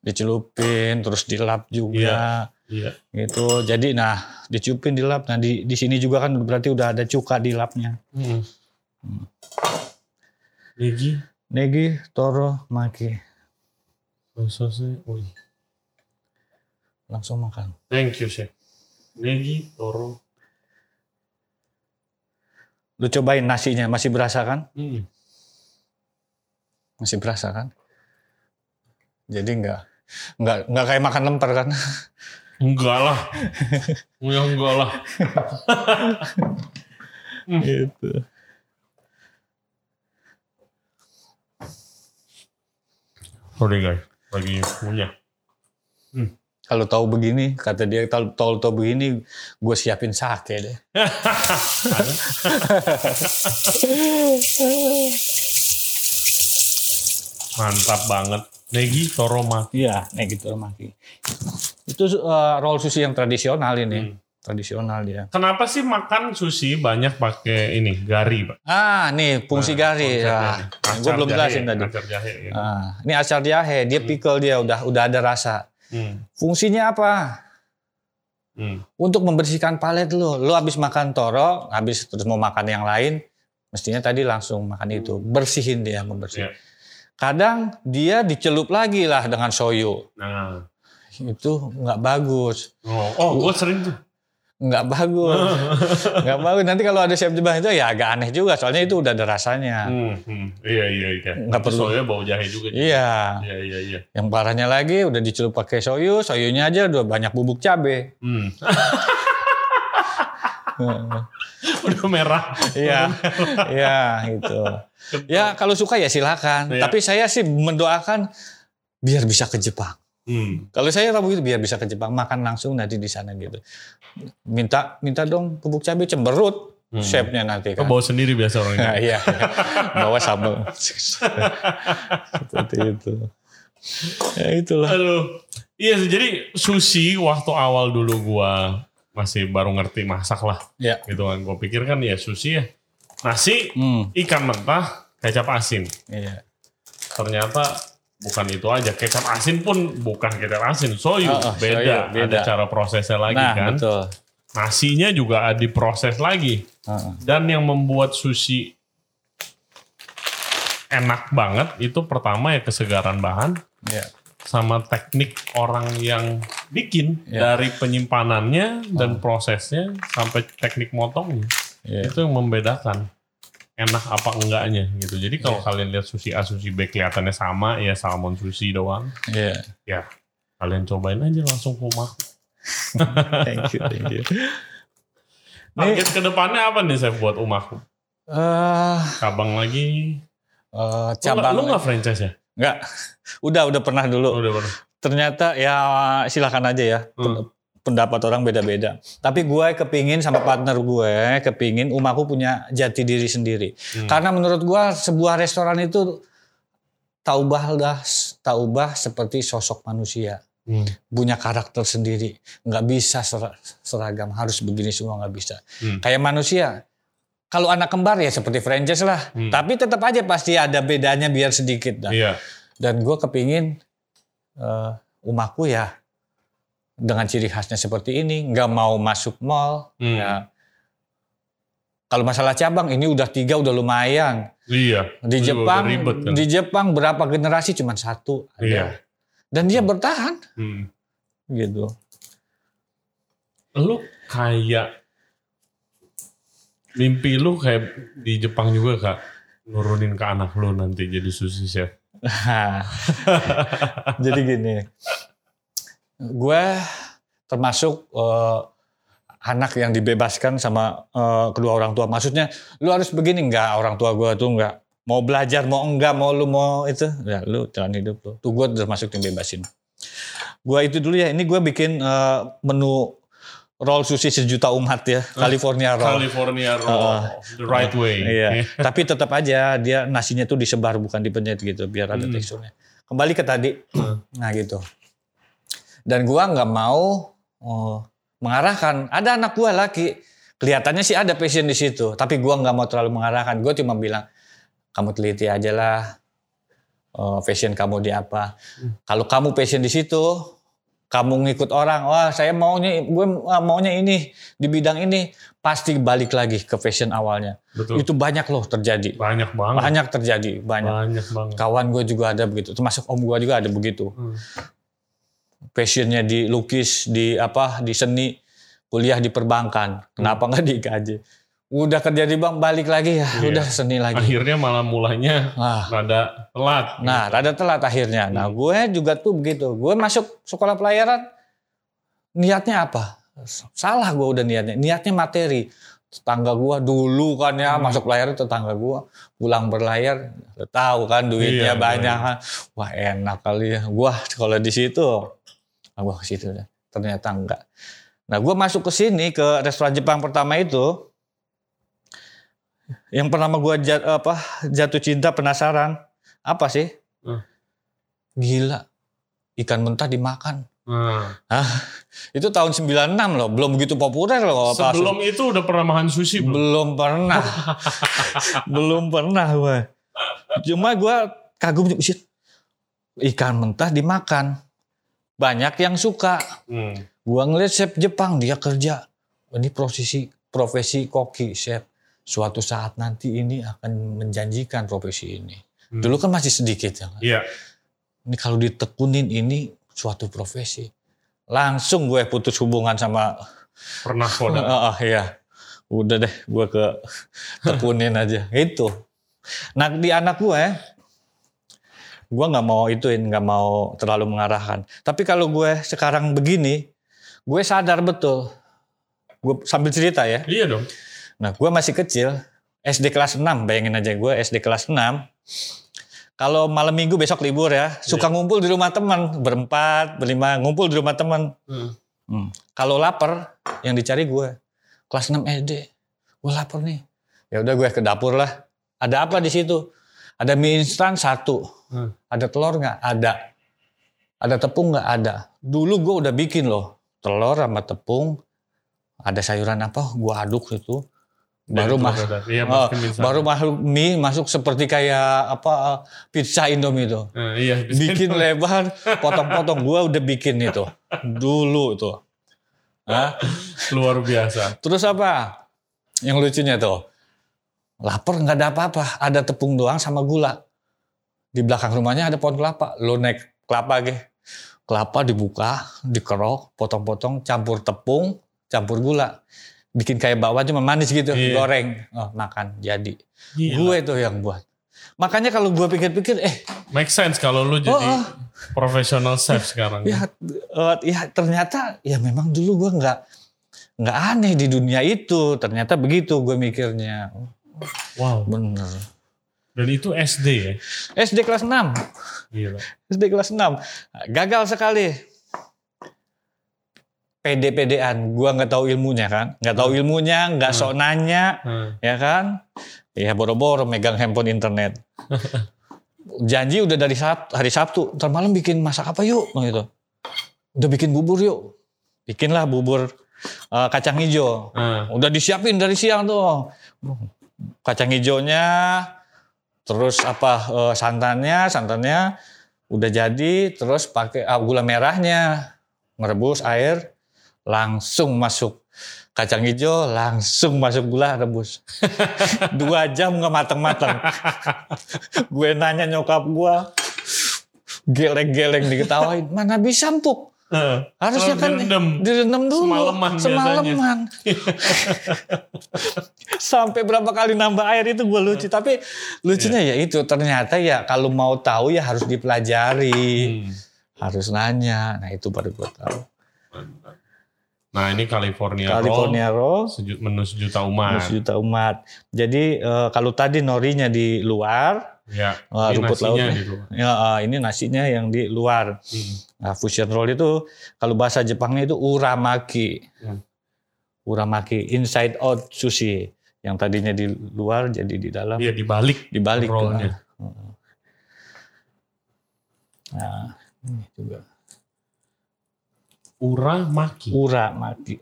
dicelupin terus dilap juga Iya. gitu. Jadi nah, dicupin dilap. Nah, di di sini juga kan berarti udah ada cuka di lapnya. Hmm. Hmm. Negi, Negi, Toro, Maki. sosnya, wih. Langsung makan. Thank you chef. Negi, Toro. Lu cobain nasinya, masih berasa kan? Hmm. Masih berasa kan? Jadi enggak enggak enggak kayak makan lemper kan? Enggak lah. ya enggak lah. gitu. Sorry guys, lagi punya. Kalau tahu begini, kata dia kalau tahu tahu begini, gue siapin sake deh. Mantap banget. Negi, Toro, Maki. Iya, nih gitu Maki. Itu eh, roll sushi yang tradisional ini, Hmm. tradisional dia. Kenapa sih makan sushi banyak pakai ini gari, Pak? Ah, nih fungsi Nah, gari. Ya. nih. Gue belum jelasin tadi. acar jahe, ya. Ah, ini acar jahe, dia pickle dia udah udah ada rasa. Hmm. Fungsinya apa? Hmm. Untuk membersihkan palet lu. Lu habis makan toro, habis terus mau makan yang lain, mestinya tadi langsung makan itu. Bersihin dia, membersih. Iya. Kadang dia dicelup lagi lah dengan soyu. Nah. Itu nggak bagus. Oh, oh gue sering tuh. Nggak bagus. nggak bagus. Nanti kalau ada chef Jepang itu ya agak aneh juga. Soalnya itu udah ada rasanya. Hmm, hmm. Iya, iya, iya. Nggak perlu. Bau jahe juga. Iya. Iya, iya, iya. Yang parahnya lagi udah dicelup pakai soyu. Soyunya aja udah banyak bubuk cabe. Hmm. Udah merah. Iya, iya gitu. Ya kalau suka ya silakan. Iya. Tapi saya sih mendoakan biar bisa ke Jepang. Hmm. Kalau saya rabu itu biar bisa ke Jepang makan langsung nanti di sana gitu. Minta minta dong bubuk cabai cemberut Hmm. chefnya nanti Kau kan. bawa sendiri biasa orang Nah, iya, bawa sambal. Seperti itu. Ya itulah. Aduh. Iya, jadi sushi waktu awal dulu gua masih baru ngerti masak lah. Ya. Gitu kan. Gue pikir kan ya sushi ya. Nasi, Hmm, ikan mentah, kecap asin. iya. Ternyata bukan itu aja. Kecap asin pun bukan kecap asin. Soyu, Oh, oh, beda. soyu, beda. Ada cara prosesnya lagi Nah, kan. betul. Nasinya juga diproses lagi. Heeh. Dan yang membuat sushi enak banget itu pertama ya kesegaran bahan Ya. Sama teknik orang yang bikin Ya. dari penyimpanannya dan prosesnya sampai teknik motongnya Ya. itu yang membedakan enak apa enggaknya gitu. Jadi kalau Ya. kalian lihat sushi A, sushi B kelihatannya sama ya salmon sushi doang. Iya. Ya kalian cobain aja langsung rumah. Thank you, thank you. Target ke depannya apa nih saya buat umahku? Eh, Kabang lagi. eh, nggak- cabang Lu nggak franchise ya? Enggak. Udah, udah pernah dulu. Udah pernah. Ternyata ya silakan aja ya. Hmm. Pendapat orang beda-beda. Tapi gue kepingin sama partner gue, kepingin umaku punya jati diri sendiri. Hmm. Karena menurut gue sebuah restoran itu taubah dah, taubah seperti sosok manusia. Hmm. Punya karakter sendiri. Nggak bisa ser- seragam, harus begini semua nggak bisa. Hmm. Kayak manusia. Kalau anak kembar ya seperti franchise lah. Hmm. Tapi tetap aja pasti ada bedanya biar sedikit. dah. Iya. Dan gue kepingin eh umaku ya dengan ciri khasnya seperti ini, nggak mau masuk mall. Hmm. Ya. Kalau masalah cabang ini udah tiga udah lumayan. Iya. Di Jepang, ribet kan. di Jepang berapa generasi cuma satu. ada. Iya. Dan dia bertahan Hmm. gitu. Lu kayak mimpi lu kayak di Jepang juga kak nurunin ke anak lu nanti jadi sushi chef. Jadi gini, gue termasuk eh, anak yang dibebaskan sama eh, kedua orang tua. Maksudnya lu harus begini enggak orang tua gua tuh enggak mau belajar mau enggak mau lu mau itu ya lu jalan hidup lu. Tuh gua udah masuk yang bebasin. Gua itu dulu ya ini gua bikin eh, menu roll sushi sejuta umat ya California roll. California roll, the right way. Iya. Tapi tetap aja dia nasinya tuh disebar bukan dipenyet gitu biar ada Hmm. teksturnya. Kembali ke tadi. Nah gitu. Dan gua nggak mau oh, mengarahkan. Ada anak gua laki, kelihatannya sih ada passion di situ, tapi gua nggak mau terlalu mengarahkan. Gue cuma bilang, kamu teliti aja lah eh, passion kamu di apa. Hmm. Kalau kamu passion di situ, kamu ngikut orang, wah saya maunya gue maunya ini di bidang ini, pasti balik lagi ke passion awalnya. Betul. Itu banyak loh terjadi. banyak banget. Banyak terjadi, banyak. Banyak banget. Kawan gue juga ada begitu, termasuk om gue juga ada begitu. Hmm. Passionnya di lukis, di apa, di seni, kuliah di perbankan. Kenapa nggak di IKJ? Udah kerja di bank, balik lagi ya, Iya. udah seni lagi. Akhirnya malah mulainya Ah, rada telat. Nah, rada telat akhirnya. Nah, gue juga tuh begitu. Gue masuk sekolah pelayaran, niatnya apa? Salah gue udah niatnya. Niatnya materi. Tetangga gue dulu kan ya, Hmm. masuk pelayaran tetangga gue. Pulang berlayar, tahu kan duitnya Iya, banyak kan. Wah enak kali ya. Gue kalau di situ, nah, gue ke situ. Ternyata enggak. Nah, gue masuk ke sini, ke restoran Jepang pertama itu, yang pertama gue jat, apa, jatuh cinta penasaran, apa sih? Hmm. Gila, ikan mentah dimakan. Nah, Itu tahun 96 loh, belum begitu populer loh. apa- sebelum itu udah pernah makan sushi belum? belum pernah. belum pernah gue. Cuma gue kagum. Ikan mentah dimakan. Banyak yang suka. Hmm. Gua ngeliat chef Jepang dia kerja. Ini profesi profesi koki chef. Suatu saat nanti ini akan menjanjikan profesi ini. Hmm. Dulu kan masih sedikit ya. Iya. Ini kalau ditekunin ini suatu profesi. Langsung gue putus hubungan sama Pernah koda. Ah, iya. Udah deh, gue ke tekunin aja. Itu. Nah di anak gue, gue nggak mau ituin, nggak mau terlalu mengarahkan. Tapi kalau gue sekarang begini, gue sadar betul. Gue sambil cerita ya. Iya dong. Nah gue masih kecil, SD kelas 6, bayangin aja gue SD kelas 6. Kalau malam minggu besok libur ya, suka ngumpul di rumah teman, berempat, berlima, ngumpul di rumah teman. Hmm. Hmm. Kalau lapar, yang dicari gue. Kelas 6 SD. Gue lapar nih. Ya udah gue ke dapur lah. Ada apa di situ? Ada mie instan satu. Hmm. Ada telur nggak? Ada. Ada tepung nggak? Ada. Dulu gue udah bikin loh. Telur sama tepung. Ada sayuran apa? Gue aduk itu. Baru mas, dadar. Iya, Oh, masukin mie instan. baru masuk mie masuk seperti kayak apa pizza Indomie itu Nah, iya. bikin lebar, potong-potong. Gua udah bikin itu dulu tuh. Hah? luar biasa. Terus apa? Yang lucunya tuh, lapar nggak ada apa-apa, ada tepung doang sama gula. Di belakang rumahnya ada pohon kelapa. Lo naik kelapa ge. Kelapa dibuka, dikerok, potong-potong, campur tepung, campur gula. Bikin kayak bakwan cuma manis gitu, Iya. goreng. Oh, makan, jadi. Gila. Gue tuh yang buat. Makanya kalau gue pikir-pikir, eh Make sense kalau lu jadi Oh, oh. profesional chef sekarang. ya eh, ya ternyata ya memang dulu gue nggak nggak aneh di dunia itu ternyata begitu gue mikirnya Wow. bener Dan itu SD ya. SD kelas 6 Gila. SD kelas 6 gagal sekali pede-pedean. Gue nggak tahu ilmunya kan? Nggak tahu ilmunya nggak sok nanya Hmm. ya kan? Ya boro-boro megang handphone internet. Janji udah dari Sabtu, hari Sabtu ntar malam bikin masak apa yuk? Gitu. Udah bikin bubur yuk. Bikinlah bubur eh, kacang hijau. Hmm. udah disiapin dari siang tuh. Kacang hijaunya terus apa eh, santannya santannya udah jadi terus pakai ah, gula merahnya merebus air langsung masuk. Kacang hijau langsung masuk gula rebus. Dua jam nggak mateng-mateng. Gue nanya nyokap gue geleng-geleng diketawain mana bisa empuk? Hmm. harusnya Kalau kan direndam. direndam dulu Semalaman semalaman. Sampai berapa kali nambah air itu gue lucu. Tapi lucunya Iya. ya itu ternyata ya kalau mau tahu ya harus dipelajari. Hmm. harus nanya. Nah itu baru gue tahu Nah ini California, California roll, roll seju- menu sejuta umat. sejuta umat. Jadi eh, kalau tadi norinya di luar, Ya, Wah, ini rumput nasinya lautnya. di luar. ya eh, ini nasinya yang di luar. Hmm. Nah, fusion roll itu kalau bahasa Jepangnya itu uramaki. Hmm. Uramaki inside out sushi. Yang tadinya di luar jadi di dalam, Iya dibalik dibalik. rollnya. Nah, ini juga Ura maki. uramaki.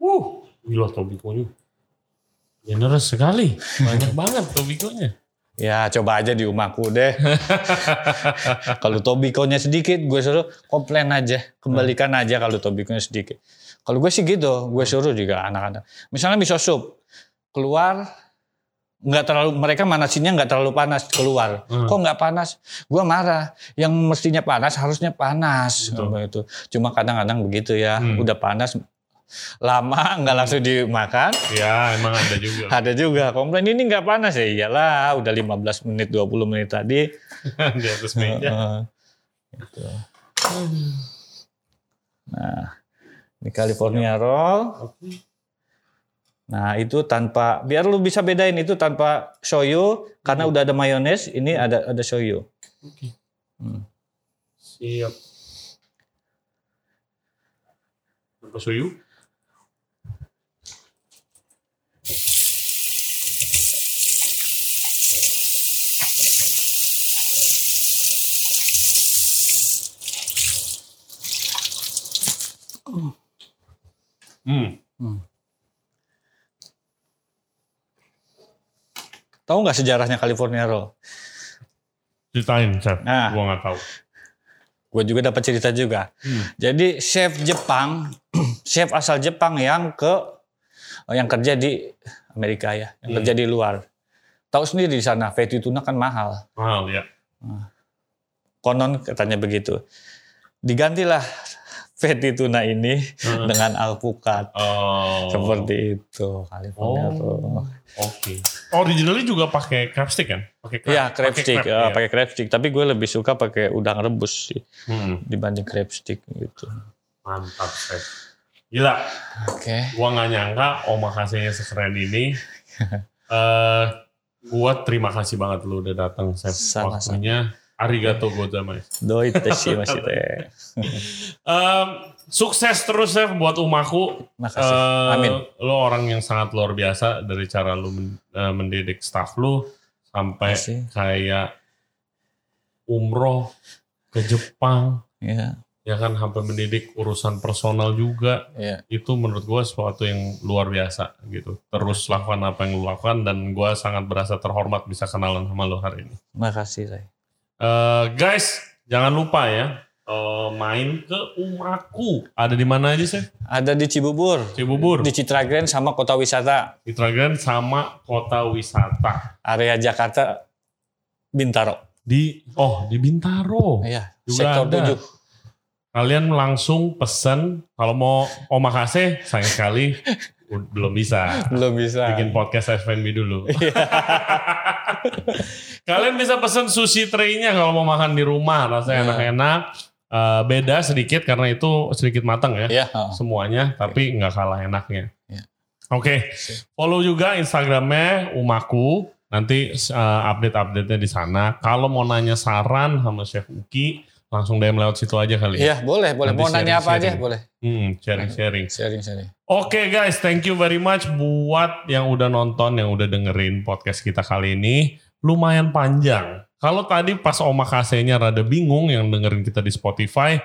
Wuh, gila tobikonya. Generous sekali. Banyak banget tobikonya. Ya coba aja di rumahku deh. kalau tobikonya sedikit, gue suruh komplain aja, kembalikan aja kalau tobikonya sedikit. Kalau gue sih gitu, gue suruh juga anak-anak. Misalnya miso sup keluar nggak terlalu mereka manasinnya nggak terlalu panas keluar. Hmm. Kok nggak panas? Gue marah. Yang mestinya panas harusnya panas. Begitu. Cuma kadang-kadang begitu ya, Hmm. udah panas lama nggak langsung dimakan. Ya, emang ada juga. Ada juga komplain ini nggak panas ya iyalah udah 15 menit 20 menit tadi. di atas meja. Heeh. Gitu. Nah, ini California roll. Oke. Nah, itu tanpa biar lu bisa bedain itu tanpa shoyu karena udah ada mayones, ini ada ada shoyu. Oke. Hmm. Siap. Apa soyu? Hmm. Tahu nggak sejarahnya California roll? Ceritain, Chef. Nah. Gua nggak tahu. Gue juga dapat cerita juga. Hmm. Jadi chef Jepang, chef asal Jepang yang ke yang kerja di Amerika ya, yang Hmm. kerja di luar. Tahu sendiri di sana fatty tuna kan mahal. Mahal ya. Konon katanya begitu. Digantilah fatty tuna ini Heeh. dengan alpukat. Oh. Seperti itu California Oh. roll. Oke. Originally juga pakai crab stick kan? Pakai crab. Iya, crab pakai stick, crab, iya. pakai crab stick. Tapi gue lebih suka pakai udang rebus sih Hmm, dibanding crab stick gitu. mantap, Chef. Gila, Oke. gua nggak nyangka omakase-nya sekeren ini. Eh, gua terima kasih banget lu udah datang, Chef. Sama-sama. Waktunya arigato gozaimasu. Doi teshi masih teh. Em, sukses terus Chef buat umaku. Makasih. Amin. Lo orang yang sangat luar biasa dari cara men- eh, mendidik staff lu sampai Makasih. kayak umroh ke Jepang, Iya, ya kan sampai mendidik urusan personal juga. iya. Itu menurut gua sesuatu yang luar biasa gitu. Terus lakukan apa yang lu lakukan dan gua sangat berasa terhormat bisa kenalan sama lo hari ini. Makasih, Ray. Eh, guys, jangan lupa ya eh, main ke Umaku. Ada di mana aja sih? Ada di Cibubur, Cibubur, di Citra Grand sama Kota Wisata, Citra Grand sama kota wisata area Jakarta Bintaro. di oh di Bintaro. Iya, Juga sektor ada. 7. Kalian langsung pesen kalau mau omakase sayang sekali belum bisa. Belum bisa. Bikin podcast FNB dulu. Kalian bisa pesen sushi tray-nya kalau mau makan di rumah rasanya Iya. enak-enak. Eh, beda sedikit karena itu sedikit matang ya. Iya, heeh. semuanya, tapi nggak kalah enaknya. Ya. Oke, follow juga Instagramnya Umaku. Nanti uh, update-update-nya di sana. Kalau mau nanya saran sama Chef Uki, langsung DM lewat situ aja kali ya. Iya, boleh, boleh. Nanti Mau nanya apa aja, sharing-sharing. boleh. Hmm, sharing-sharing. Sharing, sharing. Oke guys, thank you very much buat yang udah nonton, yang udah dengerin podcast kita kali ini. Lumayan panjang. Kalau tadi pas omakase-nya rada bingung yang dengerin kita di Spotify,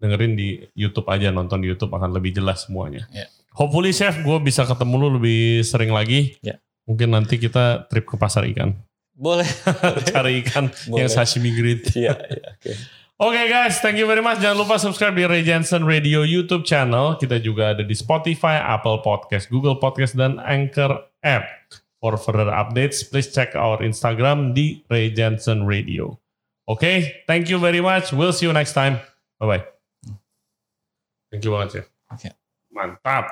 dengerin di YouTube aja, nonton di YouTube akan lebih jelas semuanya. Ya. Hopefully Chef, gue bisa ketemu lu lebih sering lagi. Ya. Mungkin nanti kita trip ke pasar ikan. Boleh. Cari ikan Boleh. yang sashimi grade. Iya, iya, oke. Oke guys, thank you very much. Jangan lupa subscribe di Ray Jensen Radio YouTube channel. Kita juga ada di Spotify, Apple Podcast, Google Podcast, dan Anchor app. For further updates, please check our Instagram di Ray Jensen Radio. Oke, thank you very much. We'll see you next time. Bye-bye. Thank you banget ya. Oke. Mantap.